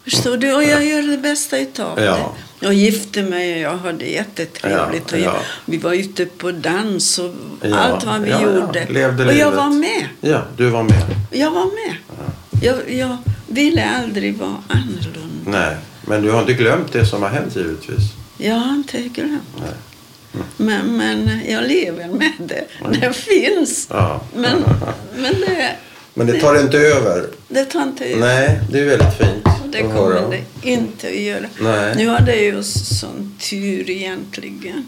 Förstår du? Och jag gör det bästa utav Ja. det. Jag gifte mig och jag hade jättetrevligt. Ja, och ja. Vi var ute på dans och Ja, allt vad vi ja, ja. gjorde. Levde och jag livet. var med. Ja, du var med. Jag var med. Jag, jag ville aldrig vara annorlunda. Nej, men du har inte glömt det som har hänt givetvis. Jag har inte glömt. Nej. Men, men jag lever med det. Det finns. Men, men det, Men det tar inte över. det tar inte över. Nej, det är väldigt fint Det kommer det inte att göra. Nej. Nu hade jag ju sån tur egentligen.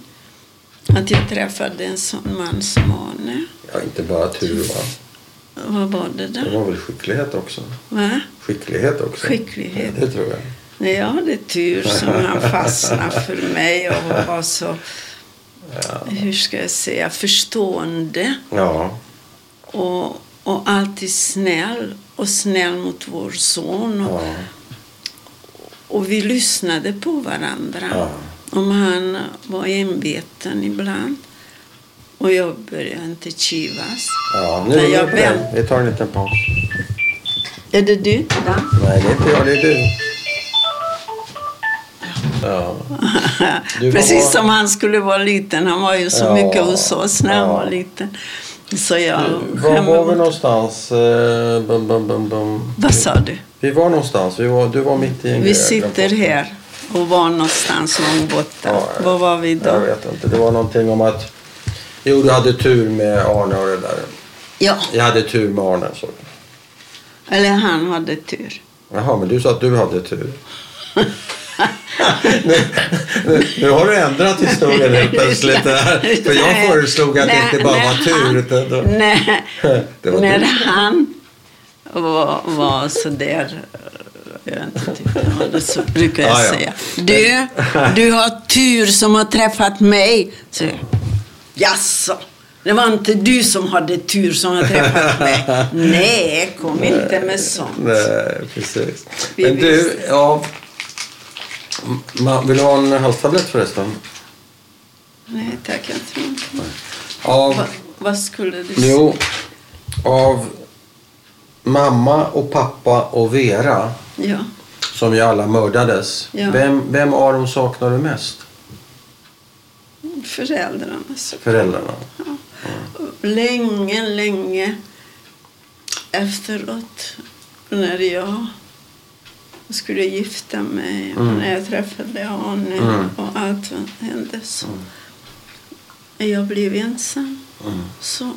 Att jag träffade en sån man som Arne. Ja, inte bara tur va? Vad var det Det då? var väl skicklighet också? Va? Skicklighet också? Skicklighet. Ja, det tror jag. Nej, jag hade tur som han fastnade för mig och var så, hur ska jag säga, förstående. Ja, Och, och alltid snäll. Och snäll mot vår son. Och, ja, och vi lyssnade på varandra. ja. Om han var enveten ibland. Och jag började inte kivas. ja. Nu är jag vänt- Vi tar en liten paus. Är det du? Dan? Nej, det är inte jag, det är du. Ja. Du var- Precis som han skulle vara liten. Han var ju så Ja. mycket hos oss när han var liten. Så jag Var skämmer var vi någonstans? Eh, Bum, bum, bum, bum. Vad sa du? Vi var någonstans. Vi var, du var mitt i en Vi jag sitter här och var någonstans långt borta. Ja, Var var vi Jag då? vet inte. Det var någonting om att... Jo, du hade tur med Arne och det där. Ja, Jag hade tur med Arne. Så. eller han hade tur. Jaha, men du sa att du hade tur. nu, nu, nu har du ändrat historien helt plötsligt. För jag föreslog att det inte bara var tur. Utan då, Nej, Det var när tur. han var, var så där jag inte, tyckte så brukar jag Ja, ja. säga. Du, du har tur som har träffat mig. Så, Jaså, det var inte du som hade tur som har träffat mig. Nej, kom inte med sånt. Nej, precis. Men du, ja... Ma, vill du ha en halstablett förresten? Nej tack, jag tror inte Av, Va, Vad skulle du säga? jo, av mamma och pappa och Vera, Ja. som ju alla mördades. Ja. Vem, vem av dem saknar du mest? Föräldrarna. Så. Föräldrarna? Länge, länge efteråt när jag skulle gifta mig och Mm. när jag träffade Arne Mm. och allt som hände så jag blev ensam. Mm. Så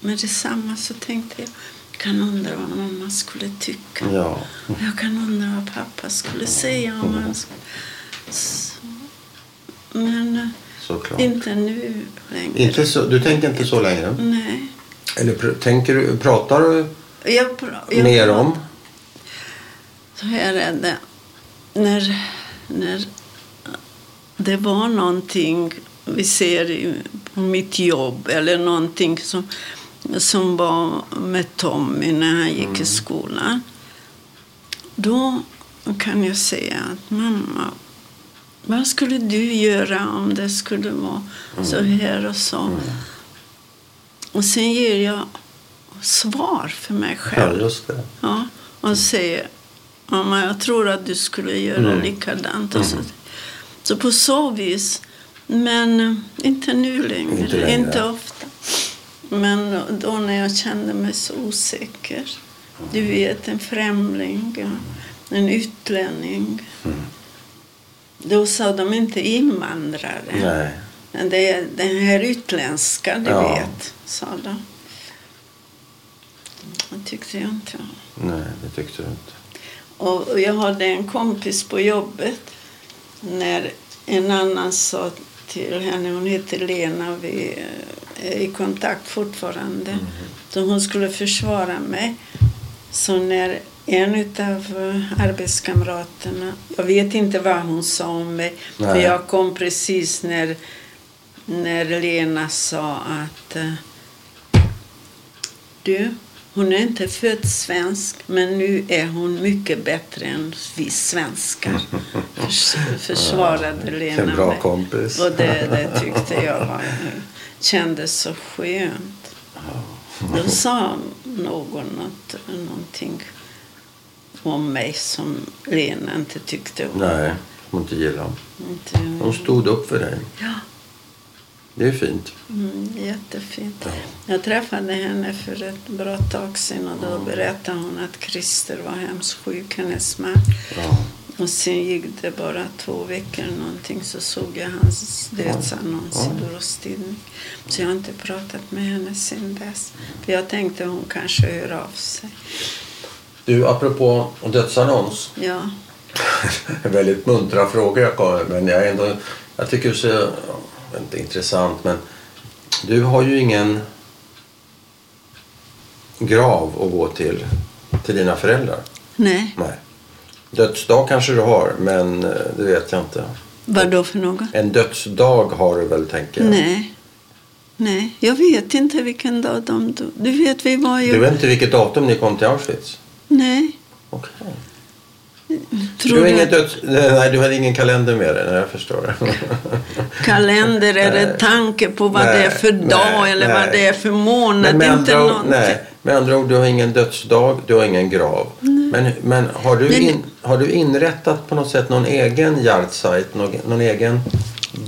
med detsamma så tänkte jag kan undra vad mamma skulle tycka. Ja. Jag kan undra vad pappa skulle säga om han skulle... Så. Men eh, Såklart. inte nu längre. Inte så, du tänker inte så längre? Nej. Eller pr- tänker du, pratar du Jag, jag mer om? Så här är det. När, när det var någonting vi ser på mitt jobb eller någonting som, som var med Tommy när han gick i skolan. Då kan jag säga att mamma, vad skulle du göra om det skulle vara så här och så? Och sen ger jag svar för mig själv. Ja, och säger mamma jag tror att du skulle göra Mm. likadant. Och så. så på så vis. Men eh, inte nu längre. Inte Inte, längre. ofta. Men då när jag kände mig så osäker. Du vet, en främling, en utlänning. Då sa de inte invandrare. Nej. Men det är den här utländska, du Ja. vet, sa de. Det tyckte jag inte om. Nej, det tyckte du inte. Och jag hade en kompis på jobbet när en annan sa till henne, hon heter Lena, vi är i kontakt fortfarande, så hon skulle försvara mig. Så när en av arbetskamraterna, jag vet inte vad hon sa om mig, för Nej. jag kom precis när, när Lena sa att eh, du, hon är inte född svensk, men nu är hon mycket bättre än vi svenskar. Förs försvarade Lena En bra kompis. Och det, det tyckte jag var, kändes så skönt. Då sa någon något, någonting om mig som Lena inte tyckte om. Nej, hon inte gillade. Inte, Hon stod upp för dig. ja, Det är fint. mm, jättefint. Ja. Jag träffade henne för ett bra tag sedan och då berättade hon att Christer var hemskt sjuk, hennes man. Ja. Och sen gick det bara två veckor någonting så såg jag hans dödsannons Ja. i Borås Tidning. Så jag har inte pratat med henne sen dess. För jag tänkte hon kanske hör av sig. Du, apropå dödsannons. Ja, väldigt muntra frågor jag kommer men jag ändå, jag tycker så, inte intressant men du har ju ingen grav att gå till, till dina föräldrar. nej. Nej. Dödsdag kanske du har men eh, det vet jag inte. Vad då för något? En dödsdag har du väl tänker jag? Nej. Nej, jag vet inte vilken dag de. Du vet, vi var ju... Du vet inte vilket datum ni kom till Auschwitz? Nej. Okej. Tror Du har du ingen att döds... Nej, du hade ingen kalender med dig. Jag förstår. kalender Nej. tanke på vad Nej, det är för dag nej, eller nej. vad det är för månad? Men inte ord, nej, med andra ord, du har ingen dödsdag, du har ingen grav. Men, men har, du in, har du inrättat på något sätt någon egen Yahrzeit, någon, någon egen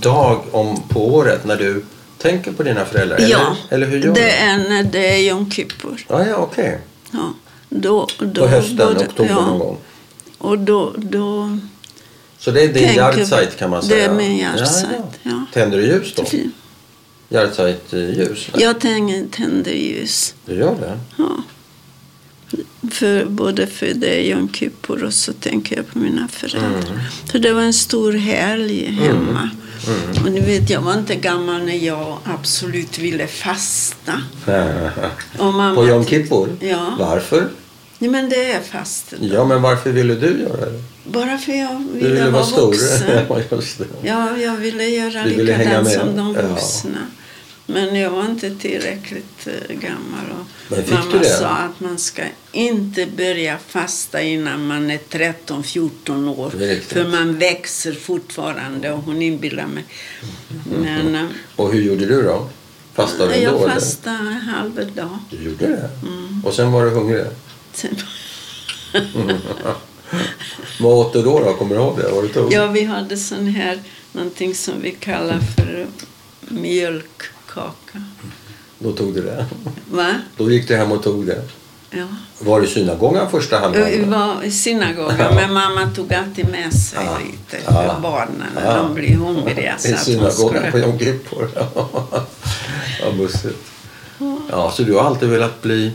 dag om, på året när du tänker på dina föräldrar? Ja, Eller, eller hur gör det du? är när det är Jom Kippur. Ja, ja, okej. Ja, då, då, På hösten, både- oktober ja, någon gång. Och då, då Så det är din Yahrzeit kan man det säga? är min Yahrzeit, ja. Tänder du ljus då? Yahrzeit-ljus? jag tänder, tänder ljus. Du gör det? Ja. För, både för det är Jom Kippur och så tänker jag på mina föräldrar. Så det var en stor helg hemma. Och du vet, jag var inte gammal när jag absolut ville fasta. Och mamma På Jom Kippur? Ja. Varför? Nej, men det är fasten. Ja, men varför ville du göra det? Bara för jag ville, ville vara vara vuxen. ja. Ja, jag ville göra Du ville likadant som de Ja. vuxna. Men jag var inte tillräckligt eh, gammal. Och mamma sa att man ska inte börja fasta innan man är 13-14 år. För man växer fortfarande och hon inbillar mig. Men eh, Och hur gjorde du då? Fastade du jag då? eller? fastade en halv dag. Du gjorde det? Mm. Och sen var du hungrig? Sen, Vad åt du då? då? Kommer du ihåg det? Vad du tog? ja, vi hade sån här, någonting som vi kallar för mjölkkaka. Då tog du det. Va? Då gick du hem och tog det. Ja. Var det synagogan första Vi halvan? var i synagogan, men mamma tog alltid med sig Ja. lite Ja. för barnen när Ja. de blir hungriga. I synagogan på skulle... Jom Kippur. Ja, bussigt. Ja, så du har alltid velat bli...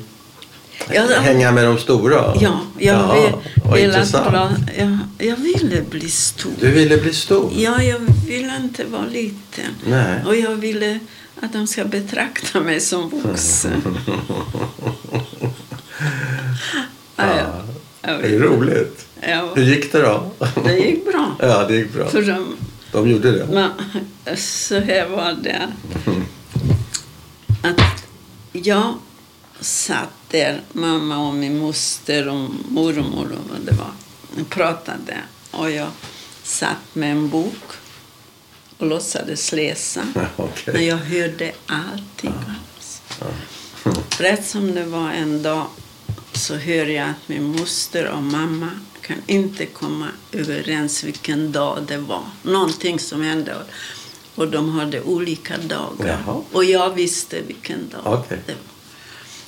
Ja, Hänga med de stora? Ja, jag, Ja, vill, intressant. bra, jag, jag ville bli stor. Du ville bli stor? Ja, jag ville inte vara liten. Nej. Och jag ville att de ska betrakta mig som vuxen. ja, ja. Jag Det är roligt. Ja, Hur gick det då? det gick bra. Ja, det gick bra. För de, De gjorde det? Men så här var det. Att jag satt där, mamma och min moster och mormor och vad det var, och pratade. Och jag satt med en bok och låtsades läsa. Okej. Men jag hörde allting. Rätt som det var en dag så hör jag att min moster och mamma kan inte komma överens vilken dag det var. Någonting som hände. Och de hade olika dagar. Jaha. Och jag visste vilken dag Okej. det var.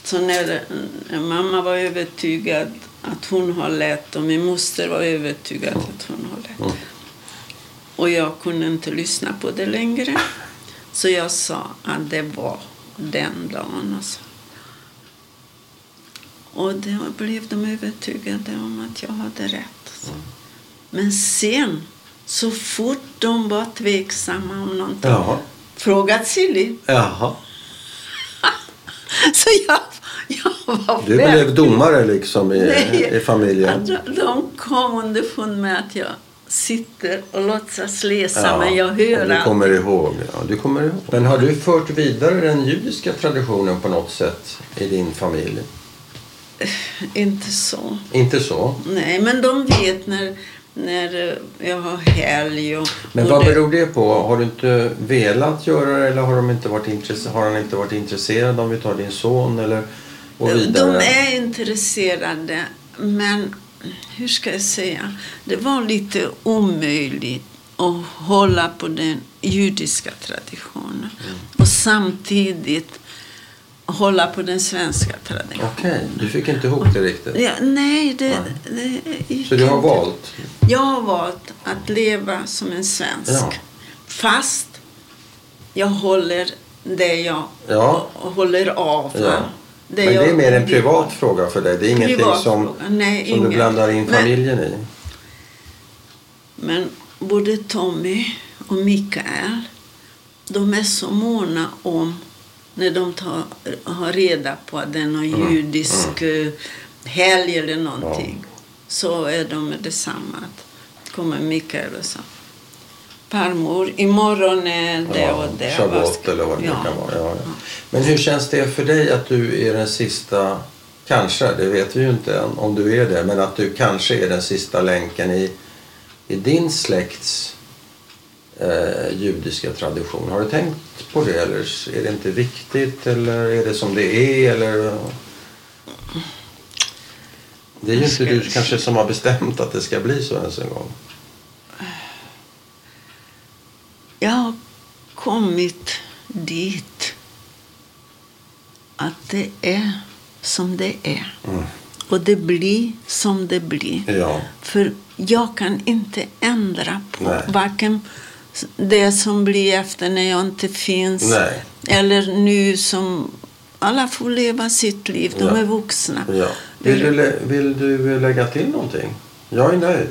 Så när, när mamma var övertygad att hon har lätt och min moster var övertygad att hon har lätt. Mm. Och jag kunde inte lyssna på det längre. Så jag sa att det var den dagen. Alltså. Och då blev de övertygade om att jag hade rätt. Mm. Men sen, så fort de var tveksamma om någonting, Jaha. frågat Silly. Jaha. Så jag, jag Du blev domare liksom i, Nej. i familjen? De- de kom underfund med att jag sitter och låtsas läsa, Ja, men jag hör Du kommer ihåg. Ja, du kommer ihåg. Men har du fört vidare den judiska traditionen på något sätt i din familj? Inte så. Inte så? Nej, men de vet när, när eh, jag har helg och... Men vad beror det på? Har du inte velat göra det eller har, de inte varit intresse- har han inte varit intresserad om vi tar din son eller och vidare? De är intresserade, men hur ska jag säga? Det var lite omöjligt att hålla på den judiska traditionen Mm. och samtidigt hålla på den svenska traditionen. Okej, du fick inte ihop det riktigt. Ja, nej, det, det gick Så du har inte. valt? Jag har valt att leva som en svensk. Ja. Fast jag håller det jag Ja. håller av. Ja. Det Men det är mer en privat fråga för dig? Det är ingenting Privat som. Nej, som du ingen. blandar in Men- familjen i? Men både Tommy och Mikael, de är så måna om när de tar, har reda på att det är någon Mm. judisk eh, helg eller någonting. Så är de med detsamma. Att kommer Mikael och sa Farmor, imorgon är det och det. Shabbat ska-" eller vad det Ja. kan vara. Ja, ja. Men hur känns det för dig att du är den sista, kanske, det vet vi ju inte än om du är det, men att du kanske är den sista länken i, i din släkts eh, judiska tradition. Har du tänkt på det eller är det inte viktigt eller är det som det är eller? Det är ju inte du kanske som har bestämt att det ska bli så ens en gång. Jag har kommit dit att det är som det är. Mm. Och det blir som det blir. Ja. För jag kan inte ändra på Nej. varken det som blir efter när jag inte finns Nej. eller nu som alla får leva sitt liv. De Ja. är vuxna. Ja. Vill, du, vill du lägga till någonting? Jag är nöjd.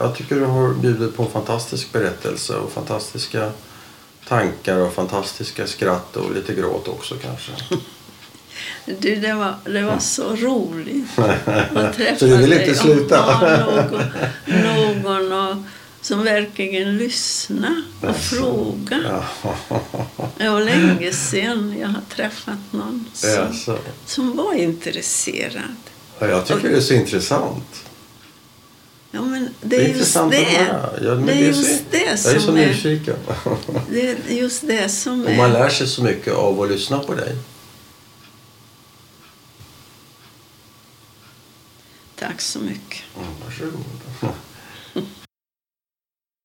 Jag tycker du har bjudit på en fantastisk berättelse och fantastiska tankar och fantastiska skratt och lite gråt också kanske. Du, det, var, det var så roligt att träffa Så du vill dig inte och sluta? någon, någon och, som verkligen lyssnar och Alltså, frågar. Ja. Det var länge sedan jag har träffat någon som, Jaså. som var intresserad. Ja, jag tycker det är så intressant. Ja, men det Det är, är just intressant det. att höra. Ja, men det är just det Jag är så som är, nyfiken. det är just det som Och man är. lär sig så mycket av att lyssna på dig. Tack så mycket. Mm, varsågod.